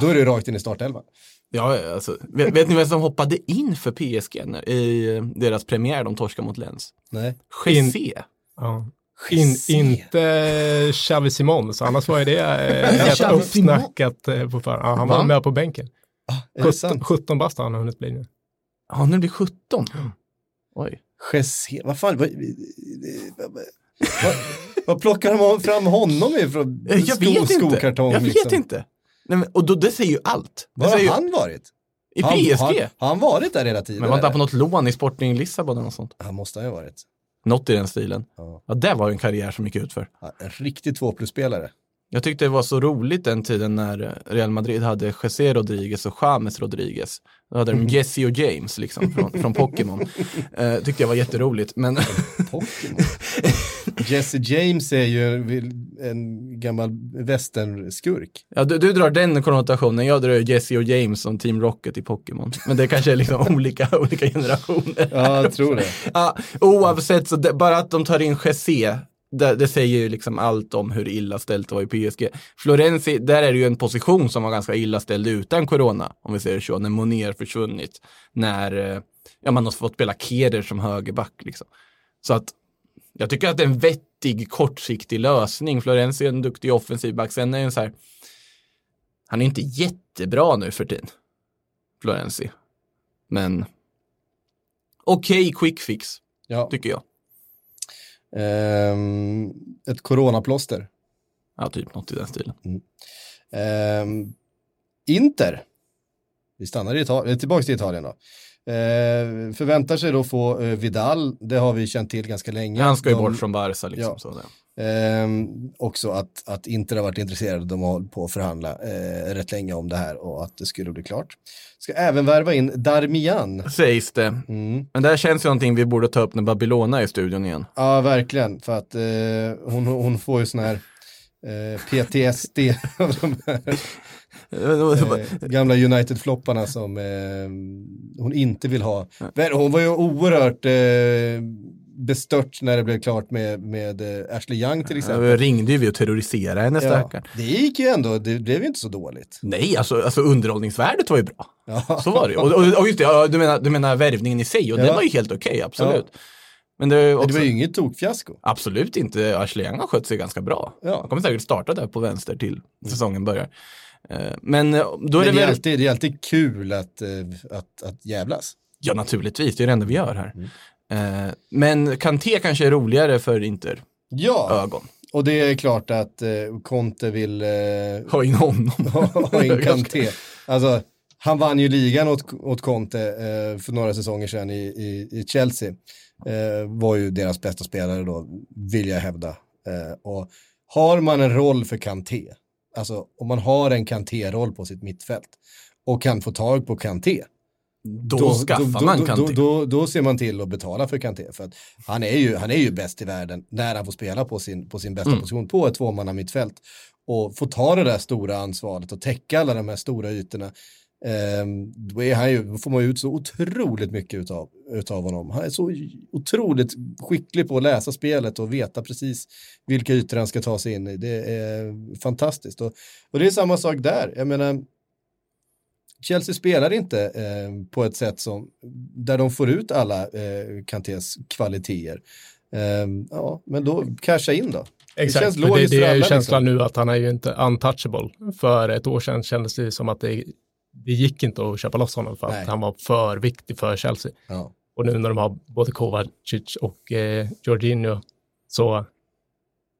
Speaker 1: Då är det rakt in i startelvan.
Speaker 3: Ja, alltså, vet, vet ni vem som hoppade in för PSG när, i eh, deras premiär de torskade mot Lens?
Speaker 1: Nej.
Speaker 3: Jesse.
Speaker 2: Ja. In, inte Xavi Simons, annars var ju det eh, rätt
Speaker 1: Simons?
Speaker 2: uppsnackat eh, på förhand. Ja, han
Speaker 3: Va?
Speaker 2: var med på bänken.
Speaker 1: Det
Speaker 2: 17,
Speaker 1: sant?
Speaker 2: 17 bast har han hunnit bli nu.
Speaker 3: Ja, nu blir 17. Oj.
Speaker 1: Jesse, vad fan, vad, vad, vad, vad plockar de fram honom ifrån?
Speaker 3: Eh, Jag
Speaker 1: Sko-
Speaker 3: vet inte.
Speaker 1: skokartong,
Speaker 3: Jag vet
Speaker 1: liksom.
Speaker 3: inte. Nej, men, och då, det säger ju allt. Det
Speaker 1: Var har
Speaker 3: ju,
Speaker 1: han varit?
Speaker 3: I
Speaker 1: Han-
Speaker 3: PSG?
Speaker 1: Har, har han varit där hela tiden?
Speaker 3: men var inte han på något lån i Sporting Lissabon eller något sånt?
Speaker 1: Han måste ha ju varit.
Speaker 3: Något i den stilen.
Speaker 1: Ja.
Speaker 3: Ja, det var ju en karriär som gick ut för.
Speaker 1: Ja, En riktig två plus-spelare.
Speaker 3: Jag tyckte det var så roligt den tiden när Real Madrid hade José Rodriguez och James Rodriguez. Då hade de Jesse och James liksom från, från Pokémon. Eh, tyckte jag var jätteroligt. Men
Speaker 1: Pokémon. Jesse James är ju en gammal västernskurk.
Speaker 3: ja, du, du drar den konnotationen, jag drar Jesse och James som Team Rocket i Pokémon. Men det kanske är liksom olika, olika generationer.
Speaker 1: Ja, jag tror det.
Speaker 3: Ja, oavsett, så det, bara att de tar in Jesse, det, det säger ju liksom allt om hur illa ställt det var i PSG. Florenzi, där är det ju en position som var ganska illa ställd utan corona, om vi säger så, när Monier försvunnit, när eh, ja, man har fått spela Keder som högerback. Liksom. Så att jag tycker att det är en vettig kortsiktig lösning. Florenzi är en duktig offensiv back. Sen är det så här, han är inte jättebra nu för tiden, Florenzi. Men okej quick fix,
Speaker 1: Ja.
Speaker 3: tycker jag.
Speaker 1: Ehm, ett coronaplåster.
Speaker 3: Ja, typ något i den stilen.
Speaker 1: Ehm, Inter. Vi stannar i Italien, tillbaka till Italien då. Ehm, förväntar sig då få eh, Vidal, det har vi känt till ganska länge.
Speaker 3: Han ska ju
Speaker 1: De-
Speaker 3: bort från Barca liksom.
Speaker 1: Ja.
Speaker 3: Så.
Speaker 1: Ehm, också att, att Inter har varit intresserade, de har hållit på att förhandla eh, rätt länge om det här och att det skulle bli klart. Ska även värva in Darmian.
Speaker 3: Sägs det.
Speaker 1: Mm.
Speaker 3: Men det här känns ju någonting vi borde ta upp när Babylona är i studion igen.
Speaker 1: Ja, verkligen, för att eh, hon, hon får ju sån här eh, PTSD av de här eh, gamla United-flopparna som eh, hon inte vill ha. Hon var ju oerhört eh, bestört när det blev klart med, med eh, Ashley Young till exempel.
Speaker 3: Jag ringde ju vi och terroriserade henne
Speaker 1: Ja, det gick ju ändå, det blev ju inte så dåligt.
Speaker 3: Nej, alltså, alltså underhållningsvärdet var ju bra.
Speaker 1: Ja.
Speaker 3: Så var det ju. och, och, och just det, ja, du, menar, du menar värvningen i sig och
Speaker 1: Ja.
Speaker 3: den var ju helt okej, absolut. Men det, är
Speaker 1: Men
Speaker 3: också,
Speaker 1: det var ju inget tokfiasko.
Speaker 3: absolut inte, Ashley Young har skött sig ganska bra.
Speaker 1: Ja.
Speaker 3: Han kommer säkert starta där på vänster till säsongen börjar. Eh, Men eh, då är
Speaker 1: Men
Speaker 3: det
Speaker 1: det är,
Speaker 3: väl...
Speaker 1: alltid, det är alltid kul att, eh, att, att jävlas.
Speaker 3: Ja, naturligtvis. Det är det enda vi gör här.
Speaker 1: Mm.
Speaker 3: Men Kanté kanske är roligare för Inter
Speaker 1: Ja,
Speaker 3: ögon.
Speaker 1: och det är klart att eh, Conte vill eh,
Speaker 3: Ha in honom.
Speaker 1: ha in Kanté. Alltså, han vann ju ligan åt, åt Conte eh, för några säsonger sedan i, i, i Chelsea. Eh, var ju deras bästa spelare då, vill jag hävda. Och har man en roll för Kanté, alltså om man har en Kanté-roll på sitt mittfält och kan få tag på Kanté,
Speaker 3: Då, skaffar man
Speaker 1: då,
Speaker 3: Kanté.
Speaker 1: Då, då, då ser man till att betala för Kanté. För att han, är ju, han är ju bäst i världen när han får spela på sin, på sin bästa
Speaker 3: Mm.
Speaker 1: position på ett tvåmanna mittfält. Och få ta det där stora ansvaret och täcka alla de här stora ytorna. Ehm, då, är han ju, då får man ut så otroligt mycket utav, utav honom. Han är så otroligt skicklig på att läsa spelet och veta precis vilka ytor han ska ta sig in i. Det är fantastiskt. Och, och det är samma sak där. Jag menar, Chelsea spelar inte eh, på ett sätt som, där de får ut alla eh, Kantés kvaliteter. Eh, ja, men då casha in då.
Speaker 2: Exakt,
Speaker 1: känns
Speaker 2: det,
Speaker 1: logiskt
Speaker 2: det
Speaker 1: för
Speaker 2: är ju
Speaker 1: alla,
Speaker 2: känslan
Speaker 1: liksom.
Speaker 2: nu att han är ju inte untouchable. För ett år sedan kändes det som att det, det gick inte att köpa loss honom för att
Speaker 1: Nej.
Speaker 2: han var för viktig för Chelsea.
Speaker 1: Ja.
Speaker 2: Och nu när de har både Kovacic och eh, Jorginho så,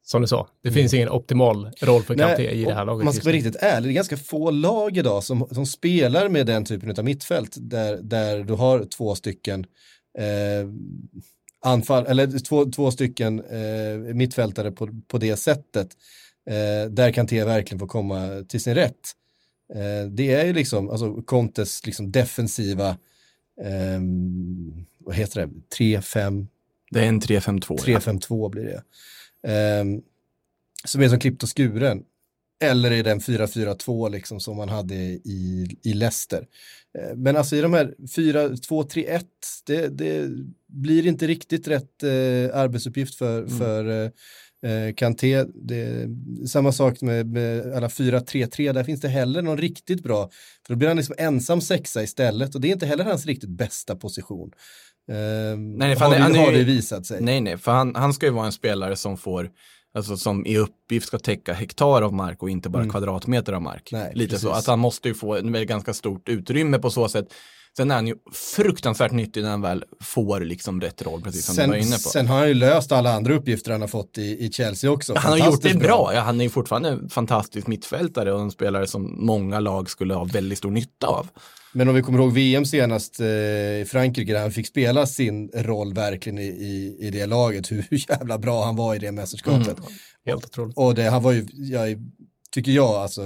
Speaker 2: som du sa, det finns ingen optimal roll för Kanté i det här laget.
Speaker 1: Man ska vara riktigt ärlig, det är ganska få lag idag som, som spelar med den typen av mittfält där, där du har två stycken eh, anfall, eller två, två stycken eh, mittfältare på, på det sättet. Eh, där Kanté verkligen får komma till sin rätt. Eh, det är ju liksom, alltså Contes liksom defensiva, eh, vad heter det, 3-5
Speaker 3: Det är en 3-5-2. ja.
Speaker 1: 3-5-2 blir det. Ehm, som är som klippt och skuren. Eller i den 4-4-2 liksom som man hade i, i Leicester. Eh, men alltså i de här 4-2-3-1, det, det blir inte riktigt rätt eh, arbetsuppgift för, för eh, eh, Kanté. Det samma sak med, med alla 4-3-3, där finns det heller någon riktigt bra, för då blir han liksom ensam sexa istället och det är inte heller hans riktigt bästa position. Ehm,
Speaker 3: Nej, för
Speaker 1: har,
Speaker 3: han
Speaker 1: det, har det visat sig.
Speaker 3: Nej, nej, för han, han ska ju vara en spelare som får, alltså som i uppgift ska täcka hektar av mark och inte bara kvadratmeter av mark.
Speaker 1: Mm. Nej,
Speaker 3: Lite så,
Speaker 1: precis.
Speaker 3: att han måste ju få en ganska stort utrymme på så sätt. Sen är han ju fruktansvärt nyttig när han väl får liksom rätt roll, precis som du var
Speaker 1: Sen,
Speaker 3: inne på.
Speaker 1: sen har han ju löst alla andra uppgifter han har fått i, i Chelsea också.
Speaker 3: Han har gjort det
Speaker 1: Fantastiskt
Speaker 3: bra. Ja, han är ju fortfarande en fantastisk mittfältare och en spelare som många lag skulle ha väldigt stor nytta av.
Speaker 1: Men om vi kommer ihåg VM senast eh, i Frankrike där han fick spela sin roll verkligen i, i, i det laget, hur jävla bra han var i det mästerskapet.
Speaker 3: Mm.
Speaker 2: Helt otroligt.
Speaker 1: Och det, han var ju, jag, tycker jag, alltså,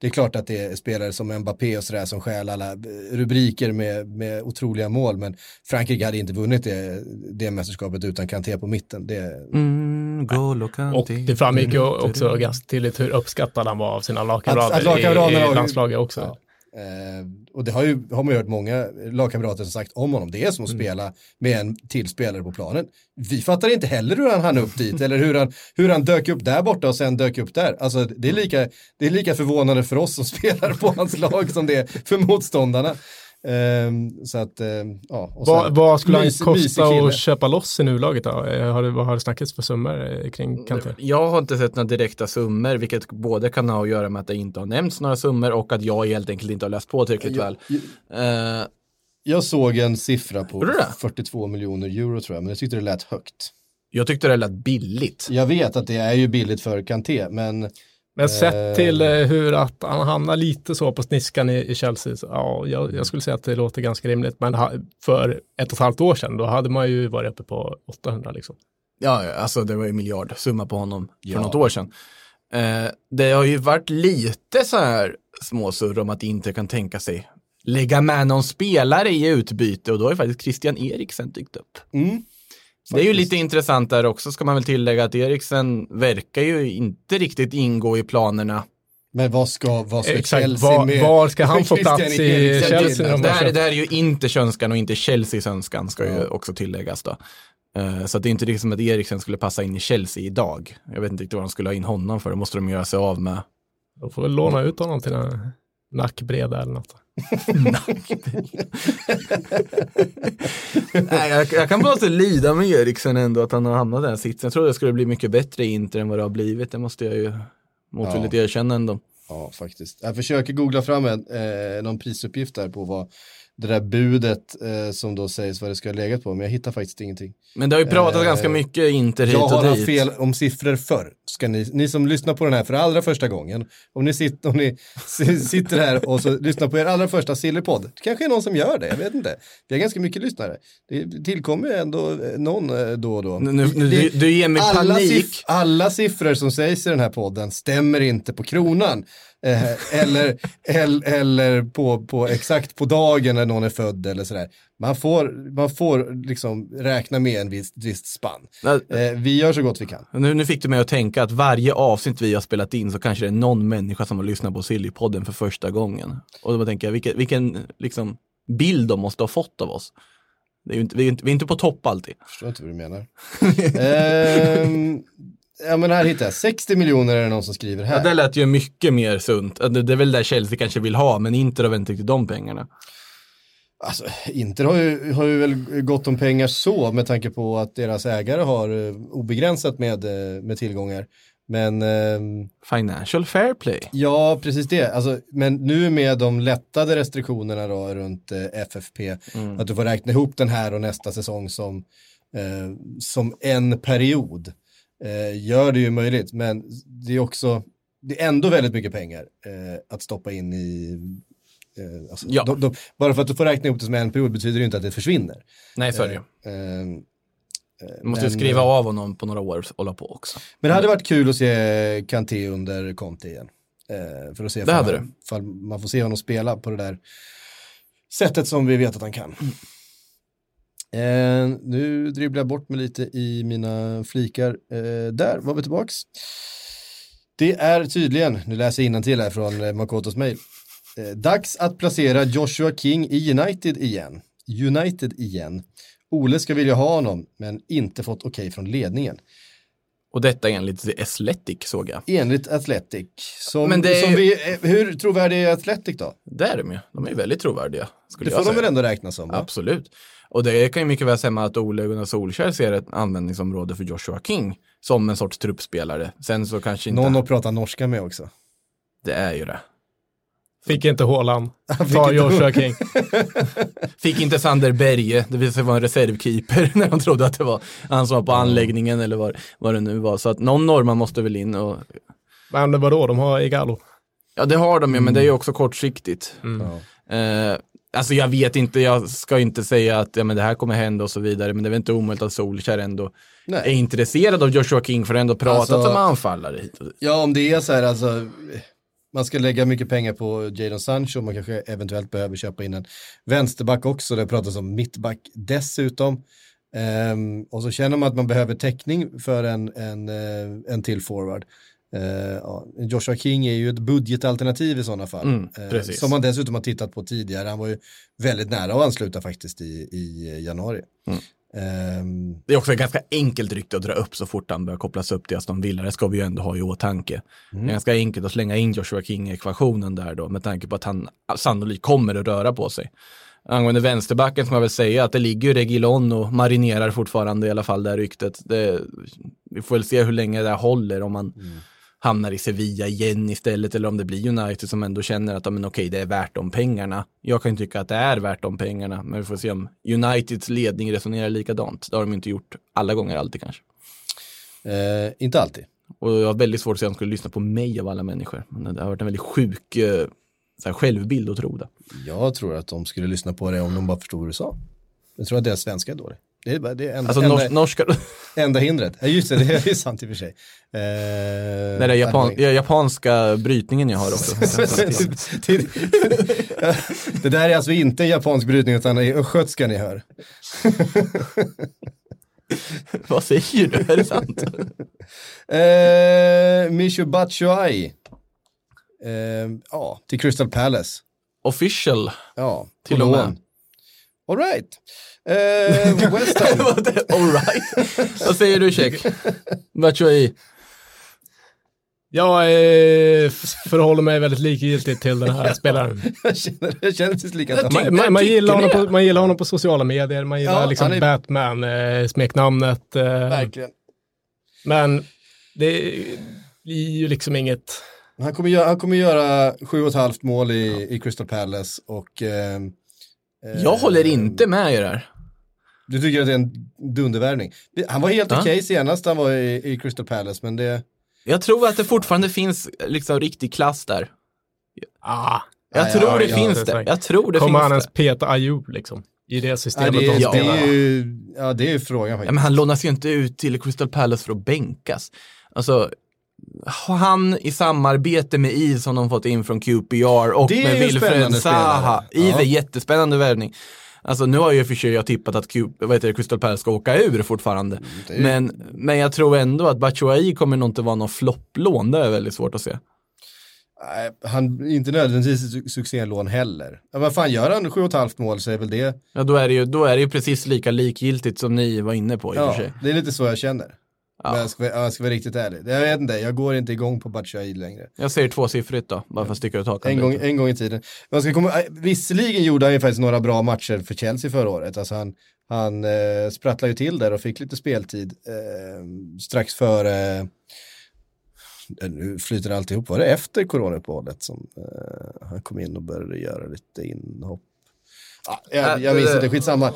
Speaker 1: det är klart att det är spelare som Mbappé och sådär som stjäl alla rubriker med, med otroliga mål, men Frankrike hade inte vunnit det, det mästerskapet utan Kanté på mitten. Det,
Speaker 3: Mm, Golo Kanté.
Speaker 2: Och det framgick ju också ganska tydligt hur uppskattad han var av sina lagkamrater i, i landslaget också.
Speaker 1: Ja. Eh, och det har, ju, har man ju hört många lagkamrater som sagt om honom. Det är som att spela med en till spelare på planen. Vi fattar inte heller hur han hann upp dit eller hur han, hur han dök upp där borta och sen dök upp där. Alltså det är lika, det är lika förvånande för oss som spelar på hans lag som det är för motståndarna. Ehm, så att, ehm, ja. och
Speaker 2: Vad,
Speaker 1: sen-
Speaker 2: vad skulle han kosta att köpa loss i nuläget då? Eh, Har det, vad har det snackats för summor eh, kring Kanté?
Speaker 3: Jag har inte sett några direkta summor, vilket både kan ha att göra med att det inte har nämnts några summor och att jag helt enkelt inte har läst på tillräckligt väl. Eh,
Speaker 1: Jag såg en siffra på
Speaker 3: Gjorde du det?
Speaker 1: 42 miljoner euro tror jag, men jag tyckte det lät högt.
Speaker 3: jag tyckte det lät billigt.
Speaker 1: Jag vet att det är ju billigt för Kanté, men
Speaker 2: Men sett till eh, hur att han hamnar lite så på sniskan i, i Chelsea, så, ja, jag, jag skulle säga att det låter ganska rimligt. Men för ett och ett halvt år sedan, då hade man ju varit uppe på 800 liksom.
Speaker 3: Ja, ja, alltså det var ju miljardsumma på honom för
Speaker 1: Ja.
Speaker 3: något år sedan. Eh, det har ju varit lite så här småsurr om att inte kan tänka sig lägga med någon spelare i utbyte och då har ju faktiskt Christian Eriksen dykt upp.
Speaker 1: mm,
Speaker 3: Det är ju lite intressant där också ska man väl tillägga att Eriksen verkar ju inte riktigt ingå i planerna.
Speaker 1: Men vad ska, vad ska
Speaker 2: Exakt,
Speaker 1: Chelsea
Speaker 2: var,
Speaker 1: med?
Speaker 2: var ska han få plats i Chelsea? de
Speaker 3: Det här, det här är ju inte önskan och inte Chelseas önskan ska ju
Speaker 1: Ja.
Speaker 3: också tilläggas då. Eh, Så att det är inte riktigt som att Eriksen skulle passa in i Chelsea idag. Jag vet inte riktigt vad de skulle ha in honom för, det måste de göra sig av med.
Speaker 2: De får väl låna ut honom till en nackbreda eller något.
Speaker 3: Nej, jag, jag kan bara så lida med Eriksen ändå att han har hamnat i den sitsen. Jag trodde det skulle bli mycket bättre i Inter än vad det har blivit. Det måste jag ju motvilligt erkänna ändå.
Speaker 1: Ja, faktiskt. Jag försöker googla fram en, eh, någon prisuppgift där på vad det där budet eh, som då sägs vad det ska ha legat på, men jag hittar faktiskt ingenting.
Speaker 3: Men det har ju pratat
Speaker 1: Eh,
Speaker 3: ganska mycket Inter hit
Speaker 1: Jag
Speaker 3: och
Speaker 1: har haft
Speaker 3: dit.
Speaker 1: fel om siffror förr. Ska ni, ni som lyssnar på den här för allra första gången, om ni, sitter, om ni sitter här och så lyssnar på er allra första Sillypodd, det kanske är någon som gör det, jag vet inte. Vi har ganska mycket lyssnare. Det tillkommer ju ändå eh, någon eh, då och då.
Speaker 3: Nu, nu,
Speaker 1: Det-
Speaker 3: du, du ger mig
Speaker 1: alla,
Speaker 3: panik.
Speaker 1: siff- alla siffror som sägs i den här podden stämmer inte på kronan. Eh, eller eller, eller på, på exakt på dagen när någon är född eller sådär. Man får, man får liksom räkna med en viss, visst spann. Eh, vi gör så gott vi kan.
Speaker 3: Nu, nu fick du mig att tänka att varje avsnitt vi har spelat in så kanske det är någon människa som har lyssnat på Sillypodden för första gången. Och då tänker jag, vilken, vilken liksom, bild de måste ha fått av oss. Är inte, vi, är inte, vi är inte på topp alltid.
Speaker 1: förstår inte vad du menar. Ehm, ja men här hittar jag, 60 miljoner är det någon som skriver
Speaker 3: Ja,
Speaker 1: här.
Speaker 3: det lät ju mycket mer sunt. Det, det är väl där Chelsea kanske vill ha, men Inter har väl inte riktigt de pengarna.
Speaker 1: Alltså, Inter har ju, har ju väl gott om pengar så med tanke på att deras ägare har eh, obegränsat med, eh, med tillgångar. Men ehm,
Speaker 3: Financial fair play.
Speaker 1: ja, precis det. Alltså, men nu med de lättade restriktionerna då runt eh, FFP, att du får räkna ihop den här och nästa säsong som, eh, som en period, eh, gör det ju möjligt. Men det är också, det är ändå väldigt mycket pengar eh, att stoppa in i eh, alltså,
Speaker 3: Ja.
Speaker 1: de, de, bara för att du får räkna ihop det som en period betyder det inte att det försvinner.
Speaker 3: Nej, så är det ju.
Speaker 1: Eh,
Speaker 3: Du måste
Speaker 1: men-
Speaker 3: skriva av honom på några år och hålla på också.
Speaker 1: Men det hade varit kul att se Kanté under Conte igen. Eh, för att se
Speaker 3: Det hade
Speaker 1: ifall man får se honom spela på det där sättet som vi vet att han kan. Eh, nu dribblar jag bort mig lite i mina flikar. Eh, där var vi tillbaks. Det är tydligen, nu läser jag till här från eh, Makotos mail. Eh, dags att placera Joshua King i United igen. United igen. Ole ska vilja ha honom, men inte fått okej från ledningen.
Speaker 3: Och detta enligt The Athletic såg jag.
Speaker 1: Enligt Athletic. Som,
Speaker 3: Men det är
Speaker 1: som vi, eh, hur trovärdig är Athletic då?
Speaker 3: Det är de ju. De är väldigt trovärdiga.
Speaker 1: Det får de väl ändå räkna som? Va?
Speaker 3: Absolut. Och det kan ju mycket väl stämma att Ole Gunnar Solskjaer ser ett användningsområde för Joshua King som en sorts truppspelare. Sen så kanske inte...
Speaker 1: Någon att prata norska med också.
Speaker 3: Det är ju det.
Speaker 2: Fick inte
Speaker 1: fick
Speaker 2: Ta
Speaker 1: inte
Speaker 2: Joshua King.
Speaker 3: Fick inte Sander Berge, det visade sig vara en reservkeeper när de trodde att det var han som var på anläggningen eller vad, vad det nu var. Så att någon norrman måste väl in och
Speaker 2: Men vadå, de har Igalo.
Speaker 3: ja det har de ju men det är ju också kortsiktigt.
Speaker 1: Ja.
Speaker 3: Eh, alltså jag vet inte, jag ska inte säga att ja, men det här kommer hända och så vidare men det är väl inte omöjligt att Solskjaer ändå är
Speaker 1: Nej.
Speaker 3: intresserad av Joshua King för att ändå pratat
Speaker 1: Alltså-
Speaker 3: som anfallare hit och dit.
Speaker 1: ja, om det är så här alltså, man ska lägga mycket pengar på Jadon Sancho, man kanske eventuellt behöver köpa in en vänsterback också, det pratas om mittback dessutom. Ehm, och så känner man att man behöver täckning för en, en, eh, en till forward. Eh, ja, Joshua King är ju ett budgetalternativ i sådana fall.
Speaker 3: Mm,
Speaker 1: Eh, som man dessutom har tittat på tidigare. Han var ju väldigt nära att ansluta faktiskt i, i januari.
Speaker 3: Mm.
Speaker 1: Ehm,
Speaker 3: Det är också ett ganska enkelt rykte att dra upp så fort han börjar kopplas upp till Aston Villa. Det ska vi ju ändå ha i åtanke. Det är ganska enkelt att slänga in Joshua King i ekvationen där då med tanke på att han sannolikt kommer att röra på sig. Angående vänsterbacken ska man väl säga att det ligger ju Regilon och marinerar fortfarande i alla fall det här ryktet. Det, vi får väl se hur länge det här håller om man hamnar i Sevilla igen istället eller om det blir United som ändå känner att men okej, det är värt de pengarna. Jag kan ju tycka att det är värt de pengarna, men vi får se om Uniteds ledning resonerar likadant. Det har de inte gjort alla gånger alltid kanske.
Speaker 1: eh, inte alltid.
Speaker 3: Och jag har väldigt svårt att se att de skulle lyssna på mig av alla människor. Men det har varit en väldigt sjuk eh, så här, självbild att tro det.
Speaker 1: Jag tror att de skulle lyssna på det om de bara förstod vad du sa. Jag tror att deras svenska är dålig. Det är, bara- det är enda,
Speaker 3: Alltså
Speaker 1: enda,
Speaker 3: nors- norska,
Speaker 1: enda hindret. Ja, just det, det är sant i och för sig. Eh,
Speaker 3: det är japan, ja, japanska brytningen jag har också.
Speaker 1: det, det där är alltså inte en japansk brytning utan det är östgötska ni hör.
Speaker 3: Vad säger du? Är det sant?
Speaker 1: Eh, Mishu Batshuayi. Eh, ja, till Crystal Palace.
Speaker 3: Official.
Speaker 1: Ja,
Speaker 3: Till och med.
Speaker 1: All right. Eh, West Ham.
Speaker 3: All right. Vad säger du Check? Batshuayi.
Speaker 2: Jag eh, förhåller mig väldigt likgiltigt till den här spelaren.
Speaker 1: jag känner, jag känner precis likadant.
Speaker 2: Man, man, man, gillar honom på, man gillar honom på sociala medier, man gillar
Speaker 1: Ja,
Speaker 2: liksom
Speaker 1: är-
Speaker 2: Batman, eh, smeknamnet. Eh,
Speaker 1: Verkligen.
Speaker 2: men det blir ju liksom inget...
Speaker 1: Han kommer göra, han kommer göra sju och ett halvt mål i, i Crystal Palace och... eh,
Speaker 3: Jag håller inte med er där.
Speaker 1: Du tycker att det är en dundervärvning. Han var helt
Speaker 3: Ja.
Speaker 1: okej senast han var i, i Crystal Palace, men det...
Speaker 3: Jag tror att det fortfarande finns liksom riktig klass där.
Speaker 2: Ah,
Speaker 3: Jag
Speaker 1: Ja,
Speaker 3: tror
Speaker 1: ja,
Speaker 3: det
Speaker 1: ja,
Speaker 3: finns
Speaker 2: det.
Speaker 3: Jag tror det
Speaker 2: kommer han
Speaker 3: finns
Speaker 2: ens
Speaker 3: det.
Speaker 2: peta Ayew liksom? I det
Speaker 1: Nej,
Speaker 2: systemet
Speaker 1: det,
Speaker 2: de
Speaker 1: är, det,
Speaker 2: spelar?
Speaker 1: är ju, ja, det är ju frågan
Speaker 3: Ja, men han lånas ju inte ut till Crystal Palace för att bänkas. Alltså, han i samarbete med I som de fått in från QPR och med Wilfred Zaha. I
Speaker 1: Ja.
Speaker 3: är jättespännande värvning. Alltså nu har ju för sig jag tippat att Q, vad heter det, Crystal Palace ska åka ur fortfarande.
Speaker 1: Mm, är-
Speaker 3: Men, men jag tror ändå att Batshuayi kommer nog inte vara någon flopplån, det är väldigt svårt att se.
Speaker 1: Nej, han, inte nödvändigtvis ett su- succélån heller. Ja, vad fan, gör han sju och ett halvt mål så är väl det,
Speaker 3: Ja, då är det ju, då är det ju precis lika likgiltigt som ni var inne på i och
Speaker 1: ja,
Speaker 3: för sig.
Speaker 1: det är lite så jag känner.
Speaker 3: Ja.
Speaker 1: Men jag ska, vara- jag ska vara riktigt ärlig. Jag vet inte, jag går inte igång på Batshuayi längre.
Speaker 3: Jag säger tvåsiffrigt då, bara för att sticka ut hakan.
Speaker 1: En gång, en gång i tiden. Man ska komma, äh, visserligen gjorde han ju faktiskt några bra matcher för Chelsea förra året. Alltså han, han eh, sprattlade ju till där och fick lite speltid eh, strax före, eh, nu flyter alltihop, var det efter coronauppehållet som eh, han kom in och började göra lite inhopp? Ja, jag, jag minns inte, skitsamma. Eh,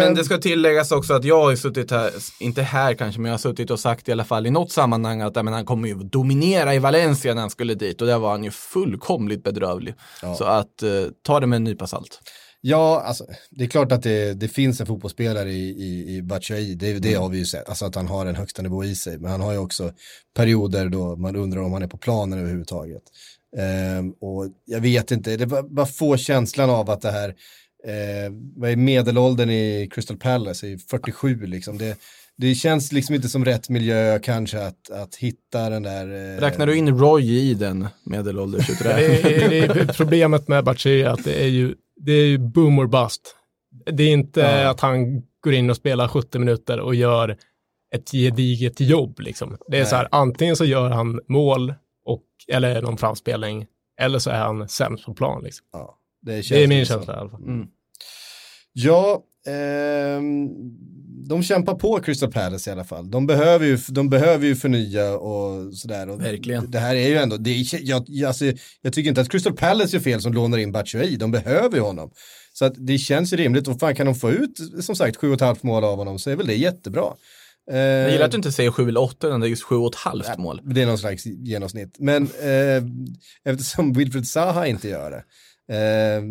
Speaker 3: Men det ska tilläggas också att jag har suttit här, inte här kanske, men jag har suttit och sagt i alla fall i något sammanhang att men han kommer ju dominera i Valencia när han skulle dit och där var han ju fullkomligt bedrövlig.
Speaker 1: Ja.
Speaker 3: Så att eh, ta det med en nypa salt.
Speaker 1: Ja, alltså, det är klart att det, det finns en fotbollsspelare i, i, i Batshuayi, det, det har vi ju sett, alltså att han har en högsta nivå i sig, men han har ju också perioder då man undrar om han är på planen överhuvudtaget. Ehm, och jag vet inte, det bara få känslan av att det här, eh, vad är medelåldern i Crystal Palace, är 47 liksom, det, det känns liksom inte som rätt miljö kanske att, att hitta den där... Eh,
Speaker 3: Räknar du in Roy i den
Speaker 2: Det
Speaker 3: medelåldersuträkningen?
Speaker 2: är, det är problemet med Batshuayi är att det är ju, det är ju boom or bust. Det är inte
Speaker 1: Ja.
Speaker 2: att han går in och spelar 70 minuter och gör ett gediget jobb liksom. Det är
Speaker 1: Nej.
Speaker 2: så här, antingen så gör han mål och, eller någon framspelning, eller så är han sämst på plan liksom.
Speaker 1: ja, det, känns
Speaker 2: Det är min
Speaker 1: så.
Speaker 2: känsla i alla fall.
Speaker 3: Mm.
Speaker 1: Ja, ehm, de kämpar på Crystal Palace i alla fall. De behöver ju, de behöver ju förnya och sådär. Och
Speaker 3: Verkligen.
Speaker 1: Det här är ju ändå, det är, jag, jag, alltså, jag tycker inte att Crystal Palace gör fel som lånar in Batshuayi, de behöver ju honom. Så att det känns ju rimligt, och fan kan de få ut, som sagt, sju och ett halvt mål av honom så är väl det jättebra. Eh,
Speaker 3: Jag gillar att du inte säger 7 eller 8, utan det är just 7 och ett halvt mål.
Speaker 1: det är någon slags genomsnitt. Men eh, eftersom Wilfred Zaha inte gör det. Eh,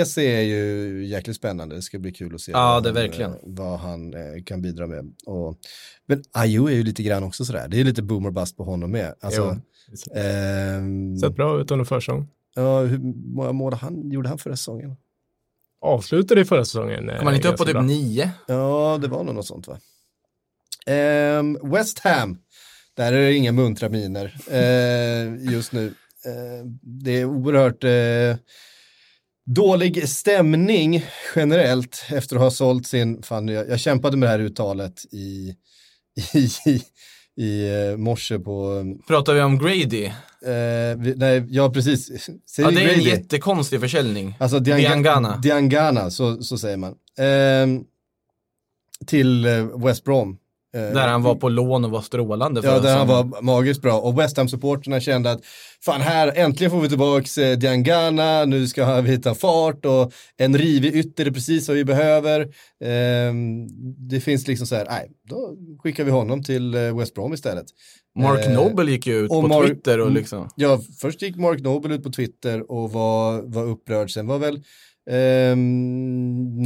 Speaker 1: EC är ju jäkligt spännande, det ska bli kul att se
Speaker 3: Ja,
Speaker 1: vad,
Speaker 3: det är
Speaker 1: han,
Speaker 3: verkligen.
Speaker 1: eh, vad han eh, kan bidra med. Och, men Ayo är ju lite grann också sådär, det är lite boomer bust på honom med. Alltså, ehm,
Speaker 2: Sett bra ut under försäsong.
Speaker 1: ja, hur många mål han, gjorde han förra säsongen?
Speaker 2: Avslutade i förra säsongen. eh,
Speaker 3: Kom han inte upp på typ
Speaker 2: bra.
Speaker 3: 9?
Speaker 1: Ja, det var nog något sånt va? Ehm, West Ham, där är det inga muntra miner eh, just nu. Eh, det är oerhört eh, dålig stämning generellt efter att ha sålt sin, fan jag, jag kämpade med det här uttalet i, i, i, i eh, morse på,
Speaker 3: Pratar vi om Grady?
Speaker 1: eh, vi, nej, ja precis. Säger
Speaker 3: Ja, det är en
Speaker 1: Grady?
Speaker 3: jättekonstig försäljning.
Speaker 1: Alltså Dianga-
Speaker 3: Diangana.
Speaker 1: Diangana, så, så säger man. Ehm, till eh, West Brom. Eh,
Speaker 3: Där han var på lån och var strålande.
Speaker 1: Ja, där han var magiskt bra. Och West Ham-supporterna kände att fan här, äntligen får vi tillbaks eh, Diangana, nu ska vi hitta fart och en rivig ytter är precis vad vi behöver. Ehm, det finns liksom så här, nej, då skickar vi honom till eh, West Brom istället.
Speaker 3: Mark
Speaker 1: Eh,
Speaker 3: Noble gick ju ut på
Speaker 1: Mark-
Speaker 3: Twitter och
Speaker 1: Mm.
Speaker 3: liksom.
Speaker 1: Ja, först gick Mark Noble ut på Twitter och var, var upprörd. Sen var väl Eh,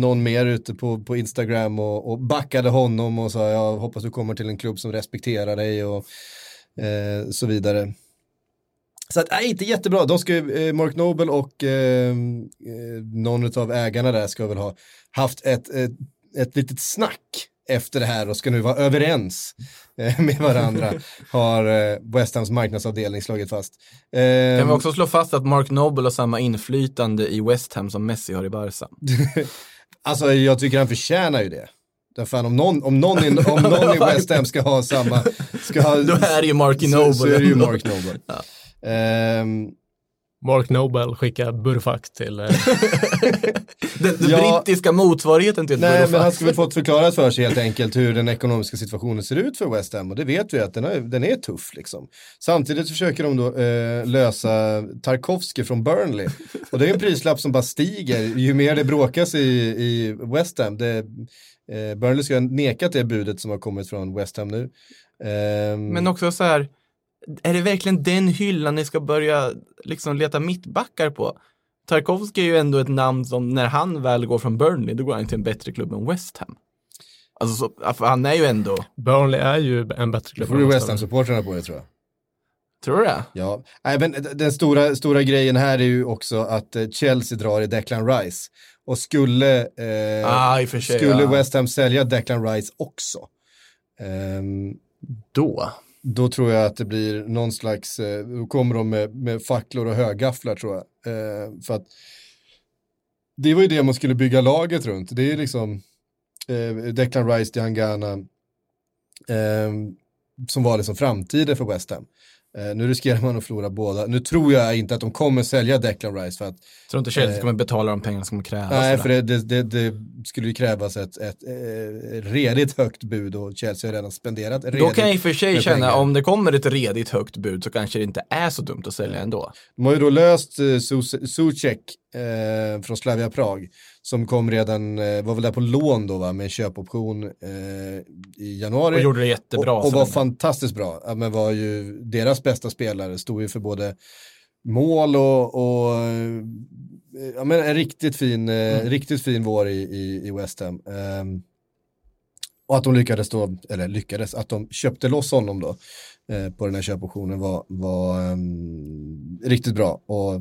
Speaker 1: någon mer ute på, på Instagram och, och backade honom och sa jag hoppas du kommer till en klubb som respekterar dig och eh, så vidare. Så att, nej, inte jättebra. De ska, ju, eh, Mark Noble och eh, eh, någon av ägarna där ska väl ha haft ett, ett, ett litet snack efter det här och ska nu vara överens eh, med varandra, har eh, West Hams marknadsavdelning slagit fast.
Speaker 3: Kan vi också slå fast att Mark Noble har samma inflytande i West Ham som Messi har i Barca?
Speaker 1: Alltså jag tycker han förtjänar ju det. Därför om någon, om någon, i, om någon i West Ham ska ha samma, ska ha,
Speaker 3: Då är det ju Marky Noble.
Speaker 1: så, så är det ju. Mark Noble. Ehm,
Speaker 2: Mark Nobel skickar Burfak till... Eh,
Speaker 3: Den, den
Speaker 1: Ja.
Speaker 3: brittiska motsvarigheten till
Speaker 1: Nej,
Speaker 3: Burfak.
Speaker 1: men han ska väl fått förklarat för sig helt enkelt hur den ekonomiska situationen ser ut för West Ham och det vet vi att den är, den är tuff liksom. Samtidigt försöker de då eh, lösa Tarkovsky från Burnley och det är en prislapp som bara stiger ju mer det bråkas i, i West Ham. Det, eh, Burnley ska ha nekat det budet som har kommit från West Ham nu. Ehm,
Speaker 3: Men också så här, är det verkligen den hyllan ni ska börja liksom leta mittbackar på? Tarkovsky är ju ändå ett namn som när han väl går från Burnley, då går han till en bättre klubb än West Ham. Alltså, så, han är ju ändå,
Speaker 2: Burnley är ju en bättre
Speaker 1: Det
Speaker 2: klubb.
Speaker 1: får du West
Speaker 2: West Ham.
Speaker 1: Ham-supportrarna på det tror jag.
Speaker 3: tror du det?
Speaker 1: Ja, Nej, men den stora, stora grejen här är ju också att eh, Chelsea drar i Declan Rice. Och skulle, eh,
Speaker 3: Ah, i och för sig,
Speaker 1: skulle
Speaker 3: ja.
Speaker 1: West Ham sälja Declan Rice också, ehm,
Speaker 3: Då?
Speaker 1: Då tror jag att det blir någon slags, eh, då kommer de med, med facklor och högafflar tror jag. Eh, för att det var ju det man skulle bygga laget runt. Det är liksom eh, Declan Rice, Diangana, eh, som var liksom framtiden för West Ham. Eh, nu riskerar man att förlora båda. Nu tror jag inte att de kommer sälja Declan Rice för att
Speaker 3: Tror inte Chelsea kommer betala de pengarna som kommer krävas?
Speaker 1: Nej, för det, det, det, skulle ju krävas ett, ett, eh, redigt högt bud och Chelsea har redan spenderat redigt.
Speaker 3: Då kan jag i och för sig känna,
Speaker 1: pengar.
Speaker 3: om det kommer ett redigt högt bud så kanske det inte är så dumt att sälja ändå.
Speaker 1: De har ju då löst eh, Su- Sucek eh, från Slavia Prag som kom redan, eh, var väl där på lån då va, med en köpoption eh, i januari.
Speaker 3: Och gjorde det jättebra.
Speaker 1: och, och var fantastiskt bra. Ja, men var ju deras bästa spelare, stod ju för både mål och, och eh, ja, men en riktigt fin, eh, riktigt fin vår i, i, i West Ham. Ehm, och att de lyckades då, eller lyckades, att de köpte loss honom då eh, på den här köpoptionen var, var ehm, riktigt bra. Och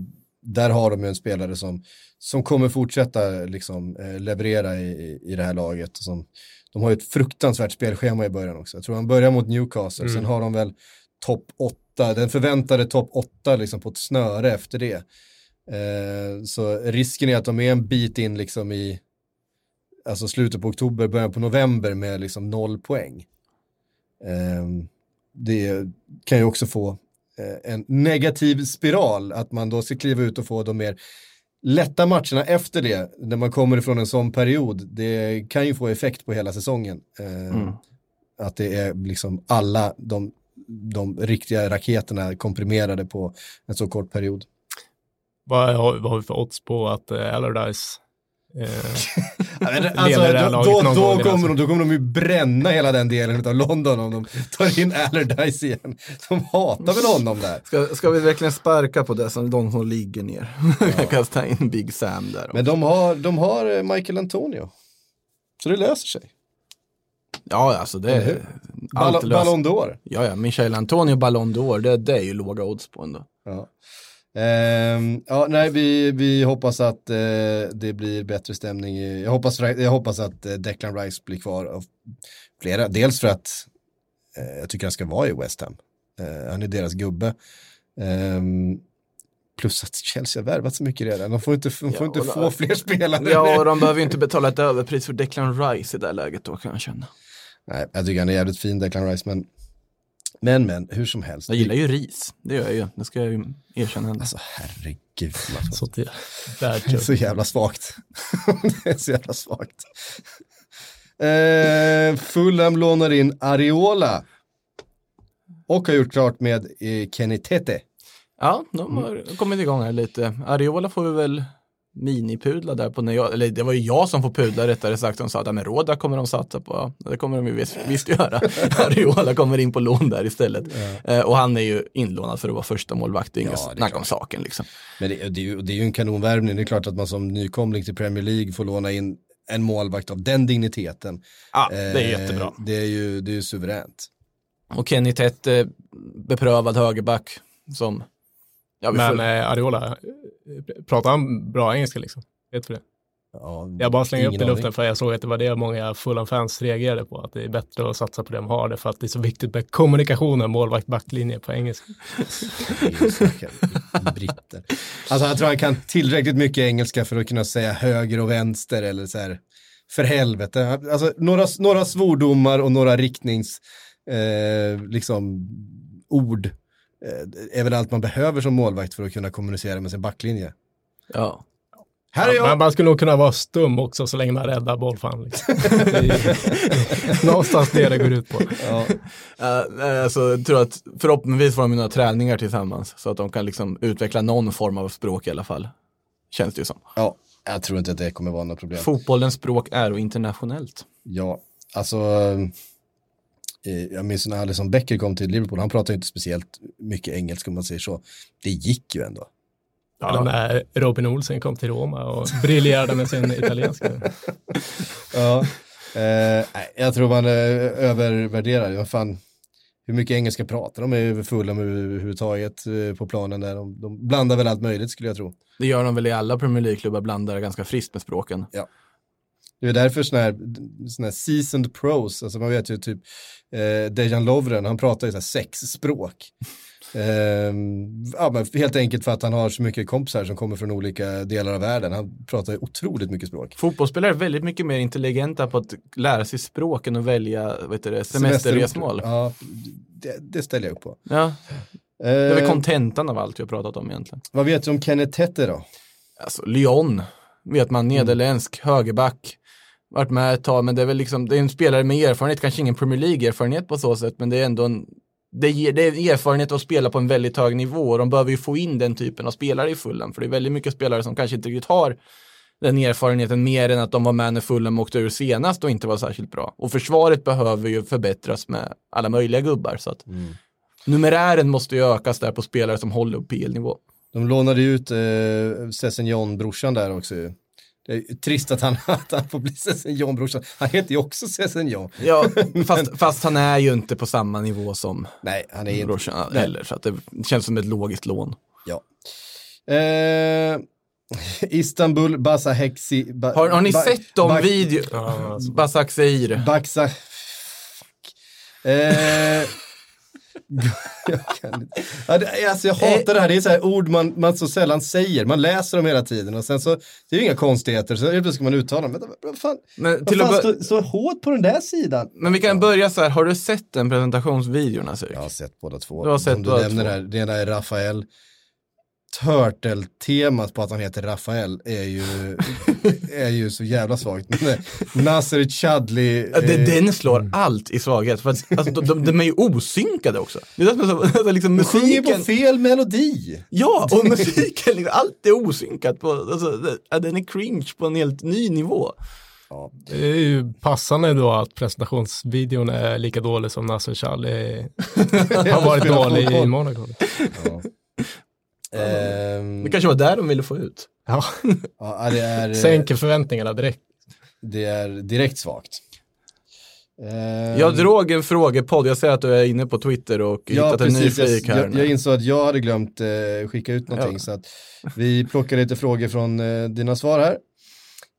Speaker 1: där har de ju en spelare som, som kommer fortsätta liksom, eh, leverera i, i- det här laget. Som, de har ju ett fruktansvärt spelschema i början också. Jag tror han börjar mot Newcastle,
Speaker 2: Mm.
Speaker 1: sen har de väl topp åtta, den förväntade topp åtta liksom på ett snöre efter det. Eh, så risken är att de är en bit in liksom i alltså slutet på oktober, början på november med liksom noll poäng. Eh, det kan ju också få en negativ spiral, att man då ska kliva ut och få de mer lätta matcherna efter det, när man kommer ifrån en sån period, det kan ju få effekt på hela säsongen. Eh, Att det är liksom alla de, de riktiga raketerna komprimerade på en så kort period.
Speaker 2: Vad har, vad har vi för odds på att eh, Allardyce eh,
Speaker 1: Ja, alltså,
Speaker 2: det här
Speaker 1: då,
Speaker 2: laget
Speaker 1: då,
Speaker 2: någon
Speaker 1: då,
Speaker 2: gång,
Speaker 1: kommer
Speaker 2: alltså.
Speaker 1: de, då kommer de ju bränna hela den delen av London om de tar in Allardyce igen. De hatar väl honom där.
Speaker 3: Ska, ska vi verkligen sparka på det som de som ligger ner? Kasta in Big Sam där.
Speaker 1: Men de har, de har eh, Michael Antonio. Så det löser sig.
Speaker 3: ja, alltså det är allt
Speaker 1: Ballon, d'Or.
Speaker 3: Ja, ja, Michel Antonio Ballon d'Or, det, det är ju låga odds på ändå.
Speaker 1: Ja. Ehm, ja, nej, vi, vi hoppas att eh, det blir bättre stämning. i- Jag hoppas, jag hoppas att eh, Declan Rice blir kvar av flera. Dels för att eh, jag tycker han ska vara i West Ham. Han är deras gubbe. Ehm, plus att Chelsea har värvat så mycket redan. De får inte, de får
Speaker 3: Ja,
Speaker 1: inte få fler spelare.
Speaker 3: Ja, och de behöver ju inte betala ett överpris för Declan Rice i det läget då kan jag känna.
Speaker 1: Nej, jag tycker han är jävligt fin, Declan Rice, men men, men, hur som helst.
Speaker 3: Jag gillar ju ris, det gör jag ju. Det ska jag ju erkänna.
Speaker 1: Alltså herregud.
Speaker 2: Så
Speaker 1: Det är så jävla svagt. det är så jävla svagt. Eh, Fulham lånar in Ariola. Och har gjort klart med eh, Kenny Tete.
Speaker 3: Ja, de har kommit igång här lite. Ariola får vi väl minipudla där på när jag, eller det var ju jag som får pudla rättare sagt. De sa att ja, men Råda kommer de satsa på. Ja, det kommer de ju visst, visst göra. Ariola kommer in på lån där istället. Eh, och han är ju inlånad för att vara första målvakt. Det är inget
Speaker 1: Ja,
Speaker 3: snack om saken liksom.
Speaker 1: Men det, det, är ju, det är ju en kanonvärvning. Det är klart att man som nykomling till Premier League får låna in en målvakt av den digniteten.
Speaker 3: Ja, det är
Speaker 1: Eh,
Speaker 3: jättebra.
Speaker 1: Det är ju, det är ju suveränt.
Speaker 3: Och Kenny Tett, eh, beprövad högerback som, ja
Speaker 2: Men
Speaker 3: får,
Speaker 2: eh, Ariola, pratar han bra engelska liksom? Vet vi det?
Speaker 1: Ja,
Speaker 2: Jag bara slänger upp det i luften för jag såg att det var det många Fulham-fans reagerade på, att det är bättre att satsa på det de har, det för att det är så viktigt med kommunikationen, målvakt, backlinje på engelska.
Speaker 1: Britter. Alltså jag tror han kan tillräckligt mycket engelska för att kunna säga höger och vänster eller så här. För helvete. Alltså några, några svordomar och några riktnings, eh, liksom, ord eh, är väl allt man behöver som målvakt för att kunna kommunicera med sin backlinje.
Speaker 3: ja.
Speaker 1: Här är
Speaker 2: Ja, men
Speaker 1: jag!
Speaker 2: man skulle nog kunna vara stum också så länge man räddar bollfan. Liksom. Någonstans det det går ut på.
Speaker 1: Ja,
Speaker 3: Uh, alltså, jag tror att förhoppningsvis får de några träningar tillsammans så att de kan liksom utveckla någon form av språk i alla fall. Känns det ju som.
Speaker 1: ja, jag tror inte att det kommer vara något problem.
Speaker 3: Fotbollens språk är och internationellt.
Speaker 1: Ja, alltså eh, jag minns när Alisson Becker kom till Liverpool, han pratade inte speciellt mycket engelska om man säger så. Det gick ju ändå.
Speaker 2: Eller när Robin Olsen kom till Roma och briljerade med sin italienska.
Speaker 1: Ja. Eh, jag tror man eh, övervärderar, vad fan, hur mycket engelska pratar de över Fulham överhuvudtaget eh, på planen där? De, de blandar väl allt möjligt skulle jag tro.
Speaker 3: Det gör de väl i alla Premier League-klubbar, blandar ganska friskt med språken.
Speaker 1: Det är därför sådana här, såna här seasoned pros, alltså man vet ju typ eh, Dejan Lovren, han pratar ju så här sex språk. Ehm, ja, men helt enkelt för att han har så mycket kompisar som kommer från olika delar av världen. Han pratar ju otroligt mycket språk.
Speaker 3: Fotbollsspelare är väldigt mycket mer intelligenta på att lära sig språken och välja vet du, det, semesterresmål.
Speaker 1: Ja, det, det ställer jag upp på.
Speaker 3: Ja, det är väl
Speaker 1: Eh,
Speaker 3: kontentan av allt vi har pratat om egentligen.
Speaker 1: vad vet du om Kenneth Tette då?
Speaker 3: Alltså Lyon, vet man, nederländsk, högerback. Varit med ett tag, men det är väl liksom, det är en spelare med erfarenhet, kanske ingen Premier League-erfarenhet på så sätt, men det är ändå en, det, ger, det är erfarenhet att spela på en väldigt hög nivå och de behöver ju få in den typen av spelare i Fulham, för det är väldigt mycket spelare som kanske inte riktigt har den erfarenheten mer än att de var med när Fulham åkte ur senast och inte var särskilt bra. Och försvaret behöver ju förbättras med alla möjliga gubbar, så att numerären måste ju ökas där på spelare som håller upp PL-nivå.
Speaker 1: De lånade ut eh, Sessignon, brorsan där också ju. Det är trist att han, att han får bli Sessignon, brorsan. Han heter ju också Sessignon.
Speaker 3: Ja, fast, fast han är ju inte på samma nivå som
Speaker 1: Nej, han är inte.
Speaker 3: brorsan
Speaker 1: Nej.
Speaker 3: heller, så att det känns som ett logiskt lån.
Speaker 1: Ja. Eh, Istanbul, Basa Hexi. Ba,
Speaker 3: Har, har ni
Speaker 1: ba,
Speaker 3: sett de
Speaker 1: ba-
Speaker 3: video...
Speaker 2: Alltså.
Speaker 3: Basak Seir.
Speaker 1: Baxa... Fuck. Eh, jag kan inte. Ja, alltså jag hatar det här, det är så här ord man, man så sällan säger. Man läser dem hela tiden och sen så, det är ju inga konstigheter, så helt ska man uttala dem. Vänta, vad fan,
Speaker 3: Men,
Speaker 1: vad
Speaker 3: till att
Speaker 1: fan står så hårt på den där sidan?
Speaker 3: men vi kan börja så här, har du sett den presentationsvideon Asik?
Speaker 1: Jag har sett båda två.
Speaker 3: Du har sett
Speaker 1: Om du
Speaker 3: båda
Speaker 1: nämner
Speaker 3: två.
Speaker 1: här, det ena är Rafael. Turtle-temat på att han heter Rafael är ju, är ju så jävla svagt. Det- Nasser Chadli.
Speaker 3: Ja, det,
Speaker 1: eh,
Speaker 3: den slår allt i svaghet, för att, alltså, de, de, de är ju osynkade också. Det är det som är så, alltså, liksom, musiken,
Speaker 1: på fel melodi.
Speaker 3: ja, och musiken, liksom, allt är osynkat. På, alltså, det, ja, den är cringe på en helt ny nivå.
Speaker 2: Det är ju passande då att presentationsvideon är lika dålig som Nasser Charlie har varit dålig i. Monaco.
Speaker 1: Ehm,
Speaker 3: Det kanske var där de ville få ut.
Speaker 2: Ja,
Speaker 1: ja, det är,
Speaker 2: sänker förväntningarna direkt.
Speaker 1: det är direkt svagt. Ehm,
Speaker 3: Jag drog en frågepodd, jag ser att du är inne på Twitter och
Speaker 1: Ja,
Speaker 3: hittat en ny
Speaker 1: precis. Jag,
Speaker 3: flik här.
Speaker 1: jag, jag insåg att jag hade glömt eh, skicka ut någonting.
Speaker 3: Ja.
Speaker 1: Så att vi plockar lite frågor från eh, dina svar här.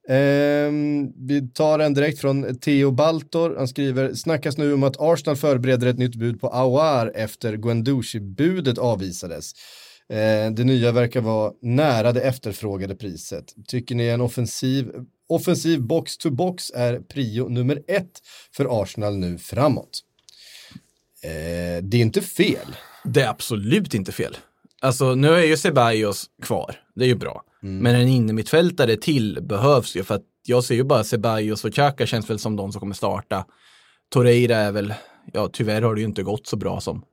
Speaker 1: Ehm, vi tar en direkt från Theo Baltor. Han skriver, snackas nu om att Arsenal förbereder ett nytt bud på Awar efter Guendouzi-budet avvisades. Eh, det nya verkar vara nära det efterfrågade priset. Tycker ni en offensiv, offensiv box-to-box är prio nummer ett för Arsenal nu framåt? Eh, det är inte fel.
Speaker 3: Det är absolut inte fel. Alltså nu är ju Ceballos kvar, det är ju bra.
Speaker 1: Mm.
Speaker 3: Men en innermittfältare till behövs ju för att jag ser ju bara Ceballos och Xhaka känns väl som de som kommer starta. Torreira är väl, ja tyvärr har det ju inte gått så bra som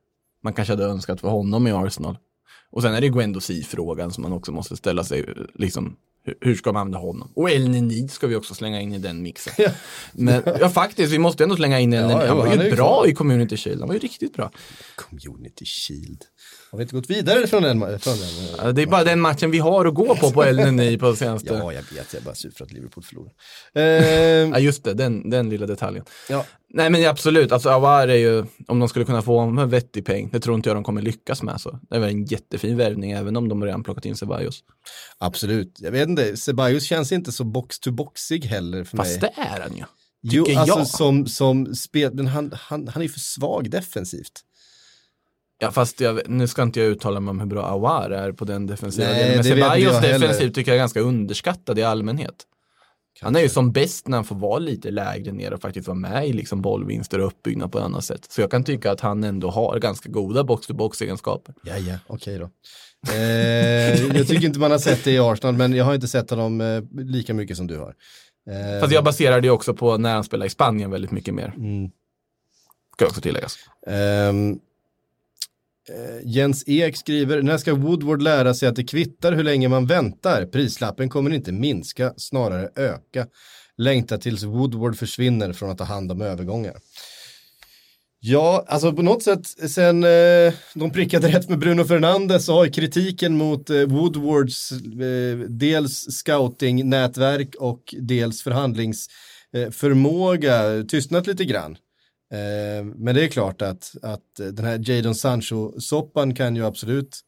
Speaker 3: man kanske hade önskat för honom i Arsenal. Och sen är det Guendouzi-frågan som man också måste ställa sig, liksom, hur- ska man använda honom? Och El Nini ska vi också slänga in i den mixen.
Speaker 1: Ja.
Speaker 3: Men ja, faktiskt, vi måste ändå slänga in El
Speaker 1: Ja,
Speaker 3: Han var ju bra
Speaker 1: kvar.
Speaker 3: i Community Shield, han var ju riktigt bra.
Speaker 1: Community Shield. Har vi inte gått vidare från den? Från den
Speaker 3: Ja, Det är bara den matchen vi har att gå på på El Nini på senaste.
Speaker 1: Ja, jag vet. Jag är bara sur för att Liverpool förlorar. Ehm,
Speaker 3: Ja, just det, den, den lilla detaljen.
Speaker 1: ja.
Speaker 3: Nej, men absolut, alltså Awar är ju, om de skulle kunna få en vettig peng, det tror inte jag de kommer lyckas med. Så. Det är väl en jättefin värvning, även om de redan plockat in Ceballos.
Speaker 1: Absolut. Jag vet inte, Ceballos känns inte så box-to-boxig heller för
Speaker 3: Fast
Speaker 1: mig.
Speaker 3: det är han ju.
Speaker 1: Jo,
Speaker 3: tycker
Speaker 1: alltså
Speaker 3: jag.
Speaker 1: som, som spel, men han, han, han är för svag defensivt.
Speaker 3: Ja, fast jag, nu ska inte jag uttala mig om hur bra Awar är på den defensiva
Speaker 1: Nej,
Speaker 3: delen. Men Ceballos defensivt tycker jag är ganska underskattad i allmänhet. Han är ju som bäst när han får vara lite lägre ner och faktiskt vara med i liksom bollvinster och uppbyggnad på ett annat sätt. Så jag kan tycka att han ändå har ganska goda box-to-box-egenskaper.
Speaker 1: Ja, ja, okej då. Eh, jag tycker inte man har sett det i Arsenal, men jag har inte sett honom eh, lika mycket som du har. Eh,
Speaker 3: Fast jag baserar det också på när han spelar i Spanien väldigt mycket mer.
Speaker 1: mm.
Speaker 3: Ska också tilläggas.
Speaker 1: Eh, Eh, Jens Ek skriver, när ska Woodward lära sig att det kvittar hur länge man väntar? Prislappen kommer inte minska, snarare öka. Längta tills Woodward försvinner från att ta hand om övergångar. Ja, alltså på något sätt sen eh, de prickade rätt med Bruno Fernandes så har ju kritiken mot eh, Woodwards eh, dels scouting-nätverk och dels förhandlingsförmåga eh, tystnat lite grann. Eh, men det är klart att, att den här Jadon Sancho-soppan kan ju absolut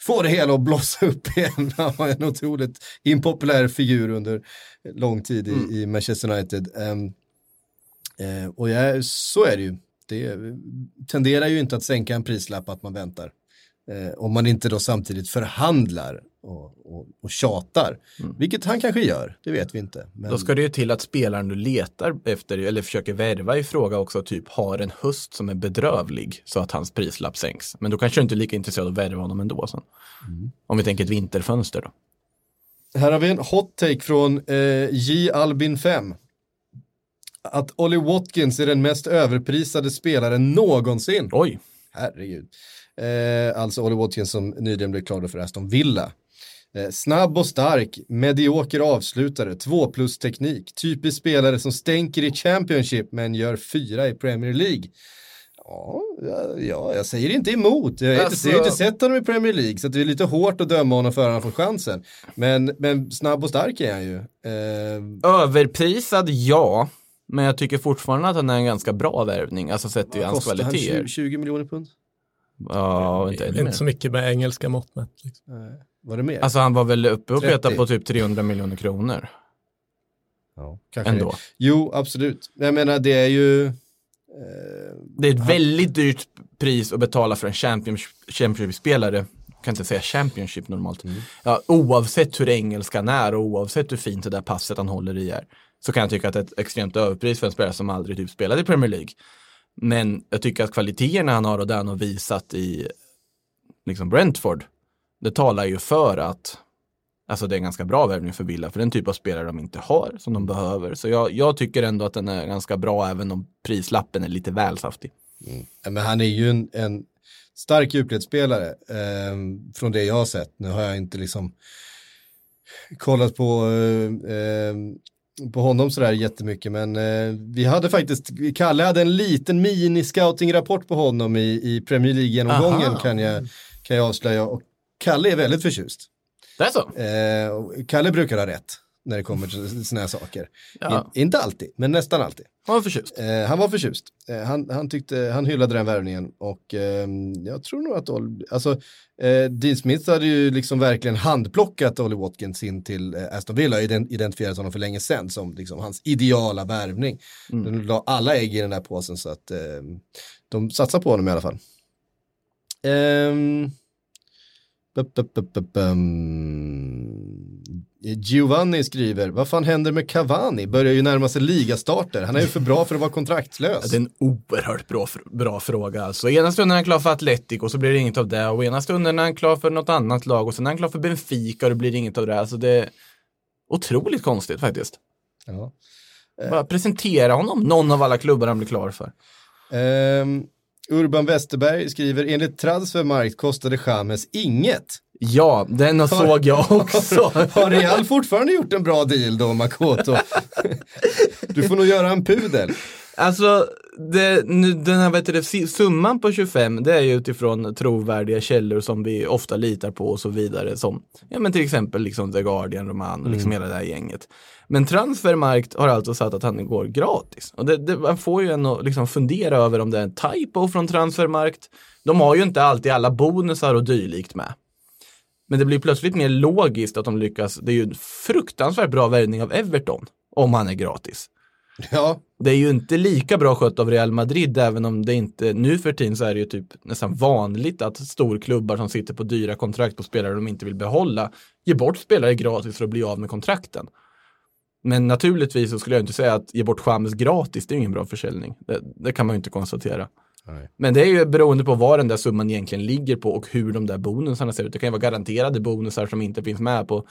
Speaker 1: få det hela att blossa upp igen. Han var en otroligt impopulär figur under lång tid i, i Manchester United. Ehm, eh, och ja, så är det ju. Det tenderar ju inte att sänka en prislapp att man väntar. Eh, om man inte då samtidigt förhandlar och, och, och tjatar. Vilket han kanske gör, det vet vi inte. Men...
Speaker 3: Då ska det ju till att spelaren du letar efter eller försöker värva i fråga också typ har en höst som är bedrövlig så att hans prislapp sänks. Men då kanske du inte är lika intresserad av att värva honom ändå sen. Om vi tänker ett vinterfönster då.
Speaker 1: Här har vi en hot take från eh, J. Albin 5. Att Ollie Watkins är den mest överprisade spelaren någonsin.
Speaker 3: Oj,
Speaker 1: Herregud. Eh, alltså Ollie Watkins som nyligen blev klar för Aston Villa. Eh, snabb och stark, medioker avslutare, 2 plus teknik, typisk spelare som stänker i Championship men gör fyra i Premier League. Ja, ja, jag säger inte emot. Jag har,
Speaker 3: Alltså-
Speaker 1: inte, jag har inte sett honom i Premier League så det är lite hårt att döma honom före han får chansen. Men, men snabb och stark är han ju. Eh,
Speaker 3: överprisad ja, men jag tycker fortfarande att han är en ganska bra värvning, alltså sett till hans
Speaker 1: kostar han
Speaker 3: kvaliteter.
Speaker 1: 20, 20 miljoner pund?
Speaker 3: Ja, inte
Speaker 2: Inte så mycket med engelska mått mätt. Liksom.
Speaker 1: Var det mer?
Speaker 3: Alltså han var väl uppe och
Speaker 1: 30.
Speaker 3: petade på typ 300 miljoner kronor
Speaker 1: ja, kanske
Speaker 3: ändå.
Speaker 1: det. Jo, absolut. Jag menar, det är ju... Eh,
Speaker 3: Det är ett väldigt dyrt pris att betala för en Championship- Championship-spelare. Jag kan inte säga Championship normalt. Ja, oavsett hur engelskan är och oavsett hur fint det där passet han håller i är. Så kan jag tycka att det är ett extremt överpris för en spelare som aldrig typ spelade i Premier League. Men jag tycker att kvaliteterna han har och det han har visat i liksom Brentford, det talar ju för att Alltså det är en ganska bra värvning för Villa, för den typ av spelare de inte har, som de behöver. Så jag, jag tycker ändå att den är ganska bra, även om prislappen är lite väl saftig. Mm.
Speaker 1: Ja, men han är ju en, en stark djupledsspelare eh, från det jag har sett. Nu har jag inte liksom kollat på, eh, eh, på honom sådär jättemycket, men eh, vi hade faktiskt, Kalle hade en liten mini-scouting-rapport på honom i, i Premier League-genomgången kan jag, kan jag avslöja. Och Kalle är väldigt förtjust.
Speaker 3: Det är så?
Speaker 1: Eh, Kalle brukar ha rätt när det kommer till sådana här saker.
Speaker 3: Ja.
Speaker 1: In, inte alltid, men nästan alltid.
Speaker 3: Han var förtjust.
Speaker 1: Eh, han var förtjust. Eh, han, han, tyckte, han hyllade den värvningen och ehm, jag tror nog att Ol- alltså, eh, Dean Smith hade ju liksom verkligen handplockat Ollie Watkins in till eh, Aston Villa ident- identifierat honom för länge sedan som liksom hans ideala värvning. De la alla ägg i den där påsen så att ehm, de satsar på honom i alla fall. Ehm, Giovanni skriver, vad fan händer med Cavani? Börjar ju närma sig ligastarter. Han är ju för bra för att vara kontraktslös.
Speaker 3: Det är en oerhört bra, bra fråga. Alltså, ena stunden är han klar för Atletico så blir det inget av det. Och ena stunden är han klar för något annat lag och sen är han klar för Benfica och det blir inget av det. Alltså det är otroligt konstigt faktiskt.
Speaker 1: Ja.
Speaker 3: Bara presentera honom, någon av alla klubbar han blir klar för.
Speaker 1: Ehm, Urban Westerberg skriver, enligt Transfermarkt kostade Chamez inget.
Speaker 3: Ja, den såg jag också.
Speaker 1: Har Real fortfarande gjort en bra deal då, Makoto? du får nog göra en pudel.
Speaker 3: Alltså, det, nu, den här vet du, summan på 25, det är ju utifrån trovärdiga källor som vi ofta litar på och så vidare. Som, ja men till exempel liksom The Guardian, Roman och liksom hela det här gänget. Men Transfermarkt har alltså satt att han går gratis. Och det, det, man får ju en att liksom fundera över om det är en typo från Transfermarkt. De har ju inte alltid alla bonusar och dylikt med. Men det blir plötsligt mer logiskt att de lyckas. Det är ju en fruktansvärt bra värvning av Everton om han är gratis.
Speaker 1: Ja,
Speaker 3: Det är ju inte lika bra skött av Real Madrid, även om det inte, nu för tiden så är det ju typ nästan vanligt att storklubbar som sitter på dyra kontrakt på spelare de inte vill behålla, ger bort spelare gratis för att bli av med kontrakten. Men naturligtvis så skulle jag inte säga att ge bort Chamez gratis, det är ju ingen bra försäljning. Det, det kan man ju inte konstatera.
Speaker 1: Nej.
Speaker 3: Men det är ju beroende på vad den där summan egentligen ligger på och hur de där bonusarna ser ut. Det kan ju vara garanterade bonusar som inte finns med på.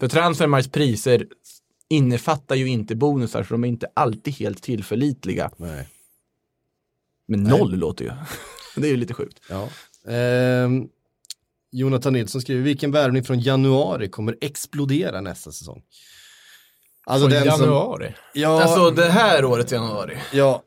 Speaker 3: För Transfermarks priser innefattar ju inte bonusar så de är inte alltid helt tillförlitliga.
Speaker 1: nej.
Speaker 3: Men noll låter ju. det är ju lite sjukt.
Speaker 1: Ja. Ehm, Jonathan Nilsson skriver, vilken värvning från januari kommer explodera nästa säsong? Alltså
Speaker 2: Från
Speaker 1: den som,
Speaker 2: januari.
Speaker 1: ja,
Speaker 3: Alltså det här året januari.
Speaker 1: ja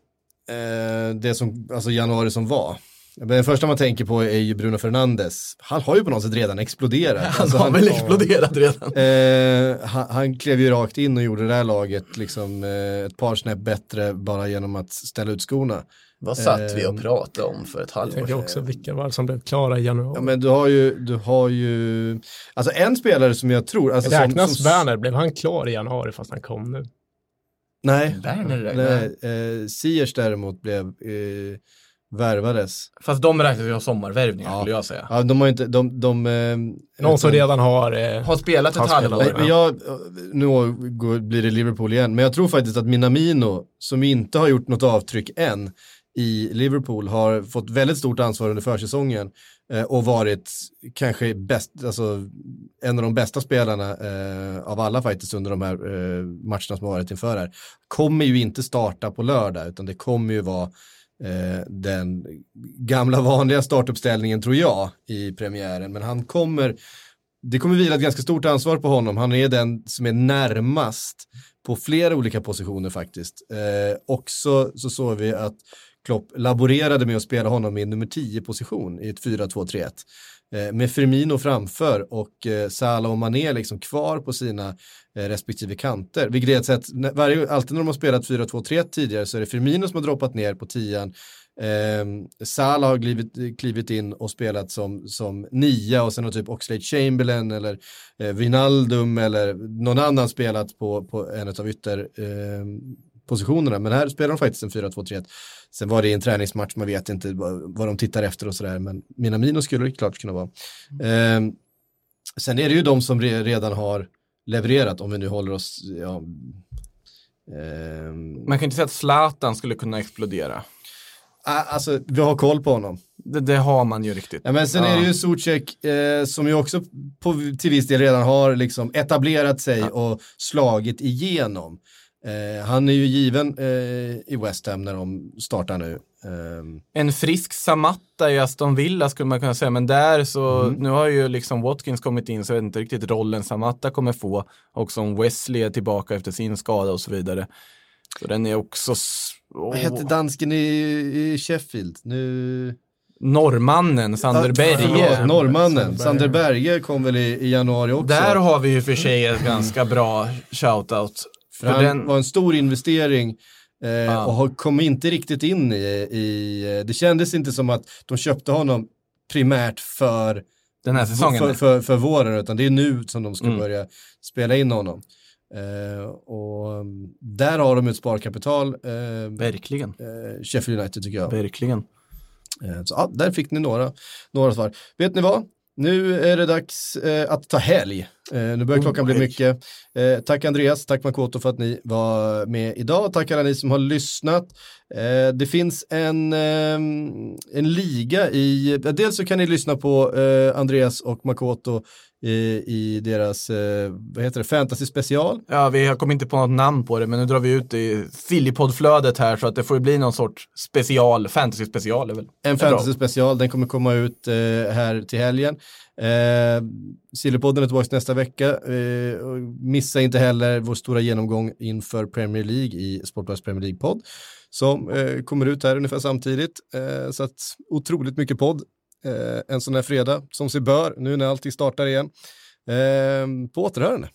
Speaker 1: eh, det som, alltså januari som var. Men Den första man tänker på är ju Bruno Fernandes. Han har ju på något sätt redan exploderat.
Speaker 3: Han
Speaker 1: Alltså,
Speaker 3: har väl exploderat redan.
Speaker 1: Eh, han, han klev ju rakt in och gjorde det här laget liksom, eh, ett par snäpp bättre bara genom att ställa ut skorna.
Speaker 3: Vad satt vi och
Speaker 1: Ehm,
Speaker 3: pratade om för ett
Speaker 2: Jag
Speaker 3: halvår sedan?
Speaker 2: också vilka var det som blev klara i januari.
Speaker 1: Ja, men du har ju, du har ju, alltså en spelare som jag tror, alltså som,
Speaker 2: Räknas
Speaker 1: som,
Speaker 2: Werner, blev han klar i januari fast han kom nu?
Speaker 1: Nej,
Speaker 3: Werner räknar.
Speaker 1: nej eh, Siers däremot blev, eh, värvades.
Speaker 3: Fast de räknas ju som sommarvärvningar
Speaker 1: Ja.
Speaker 3: skulle jag säga.
Speaker 1: Ja, de har inte, de, de eh,
Speaker 2: Någon som
Speaker 1: du-
Speaker 2: redan har... Eh,
Speaker 3: Har spelat ett
Speaker 2: spelat.
Speaker 3: halvår.
Speaker 1: Nej, men jag, nu går- blir det Liverpool igen, men jag tror faktiskt att Minamino, som inte har gjort något avtryck än i Liverpool, har fått väldigt stort ansvar under försäsongen Eh, och varit kanske bäst, alltså, en av de bästa spelarna eh, av alla faktiskt under de här eh, matcherna som har varit inför här. Kommer ju inte starta på lördag, utan det kommer ju vara eh, den gamla vanliga startuppställningen tror jag i premiären, men han kommer det kommer vila ett ganska stort ansvar på honom. Han är den som är närmast på flera olika positioner faktiskt. Eh, också så såg vi att Klopp laborerade med att spela honom i nummer 10 position i ett 4-2-3-1. Eh, med Firmino framför och eh, Salah och Mané liksom kvar på sina eh, respektive kanter. Vilket är ett sätt, när- varje, alltid när de har spelat 4-2-3-1 tidigare så är det Firmino som har droppat ner på 10 Eh, Salah har klivit, klivit in och spelat som, som nia och sen har typ Oxlade Chamberlain eller eh, Wijnaldum eller någon annan spelat på, på en av ytterpositionerna. eh, positionerna. Men här spelar de faktiskt en 4-2-3-1. Sen var det en träningsmatch, man vet inte vad, de tittar efter och sådär, men Minamino skulle det klart kunna vara. Eh, sen är det ju de som re, redan har levererat, om vi nu håller oss, ja, ehm,
Speaker 3: Man kan inte säga att Zlatan skulle kunna explodera.
Speaker 1: ah, alltså vi har koll på honom.
Speaker 3: Det, det har man ju riktigt.
Speaker 1: Ja, men sen är det ju Zuzek eh, som ju också på, till viss del redan har liksom etablerat sig och slagit igenom. Eh, han är ju given eh, i West Ham när de startar nu. Ehm,
Speaker 3: En frisk Samatta i Aston Villa skulle man kunna säga, men där så, nu har ju liksom Watkins kommit in så jag vet inte riktigt rollen Samatta kommer få. Och som Wesley är tillbaka efter sin skada och så vidare. Så den är också... s-
Speaker 1: vad hette dansken i, i Sheffield? Nu...
Speaker 3: Norrmannen, Sander Berge.
Speaker 1: Norrmannen.
Speaker 2: Sander
Speaker 1: Berge kom väl i, i januari också.
Speaker 3: Där har vi ju för sig ett ganska bra shoutout.
Speaker 1: För
Speaker 3: För
Speaker 1: han
Speaker 3: den,
Speaker 1: var en stor investering eh, och har- kom inte riktigt in i, i, det kändes inte som att de köpte honom primärt för,
Speaker 3: den här säsongen.
Speaker 1: för, för, för våren, utan det är nu som de ska
Speaker 3: Mm.
Speaker 1: börja spela in honom. Eh, och där har de ett sparkapital, eh,
Speaker 3: Verkligen.
Speaker 1: eh, Sheffield United tycker jag.
Speaker 3: Verkligen.
Speaker 1: Eh, så ja, där fick ni några, några svar. Vet ni vad? Nu är det dags eh, att ta helg. Eh, nu börjar klockan bli mycket. Eh, tack Andreas, tack Makoto för att ni var med idag. Tack alla ni som har lyssnat. Eh, det finns en, eh, en liga i, ja, dels så kan ni lyssna på eh, Andreas och Makoto i, i deras, eh, vad heter det, fantasy special.
Speaker 3: Ja, vi har kommit inte på något namn på det, men nu drar vi ut det i Sillypodd-flödet här så att det får bli någon sorts special, fantasy special är väl.
Speaker 1: En fantasy special, den kommer komma ut eh, här till helgen. Eh, Sillypodden är tillbaka nästa vecka. Eh, missa inte heller vår stora genomgång inför Premier League i Sportbladets Premier League-podd som eh, kommer ut här ungefär samtidigt. Eh, så att otroligt mycket podd Eh, en sån här fredag som sig bör nu när allting startar igen. Eh, på återhörande.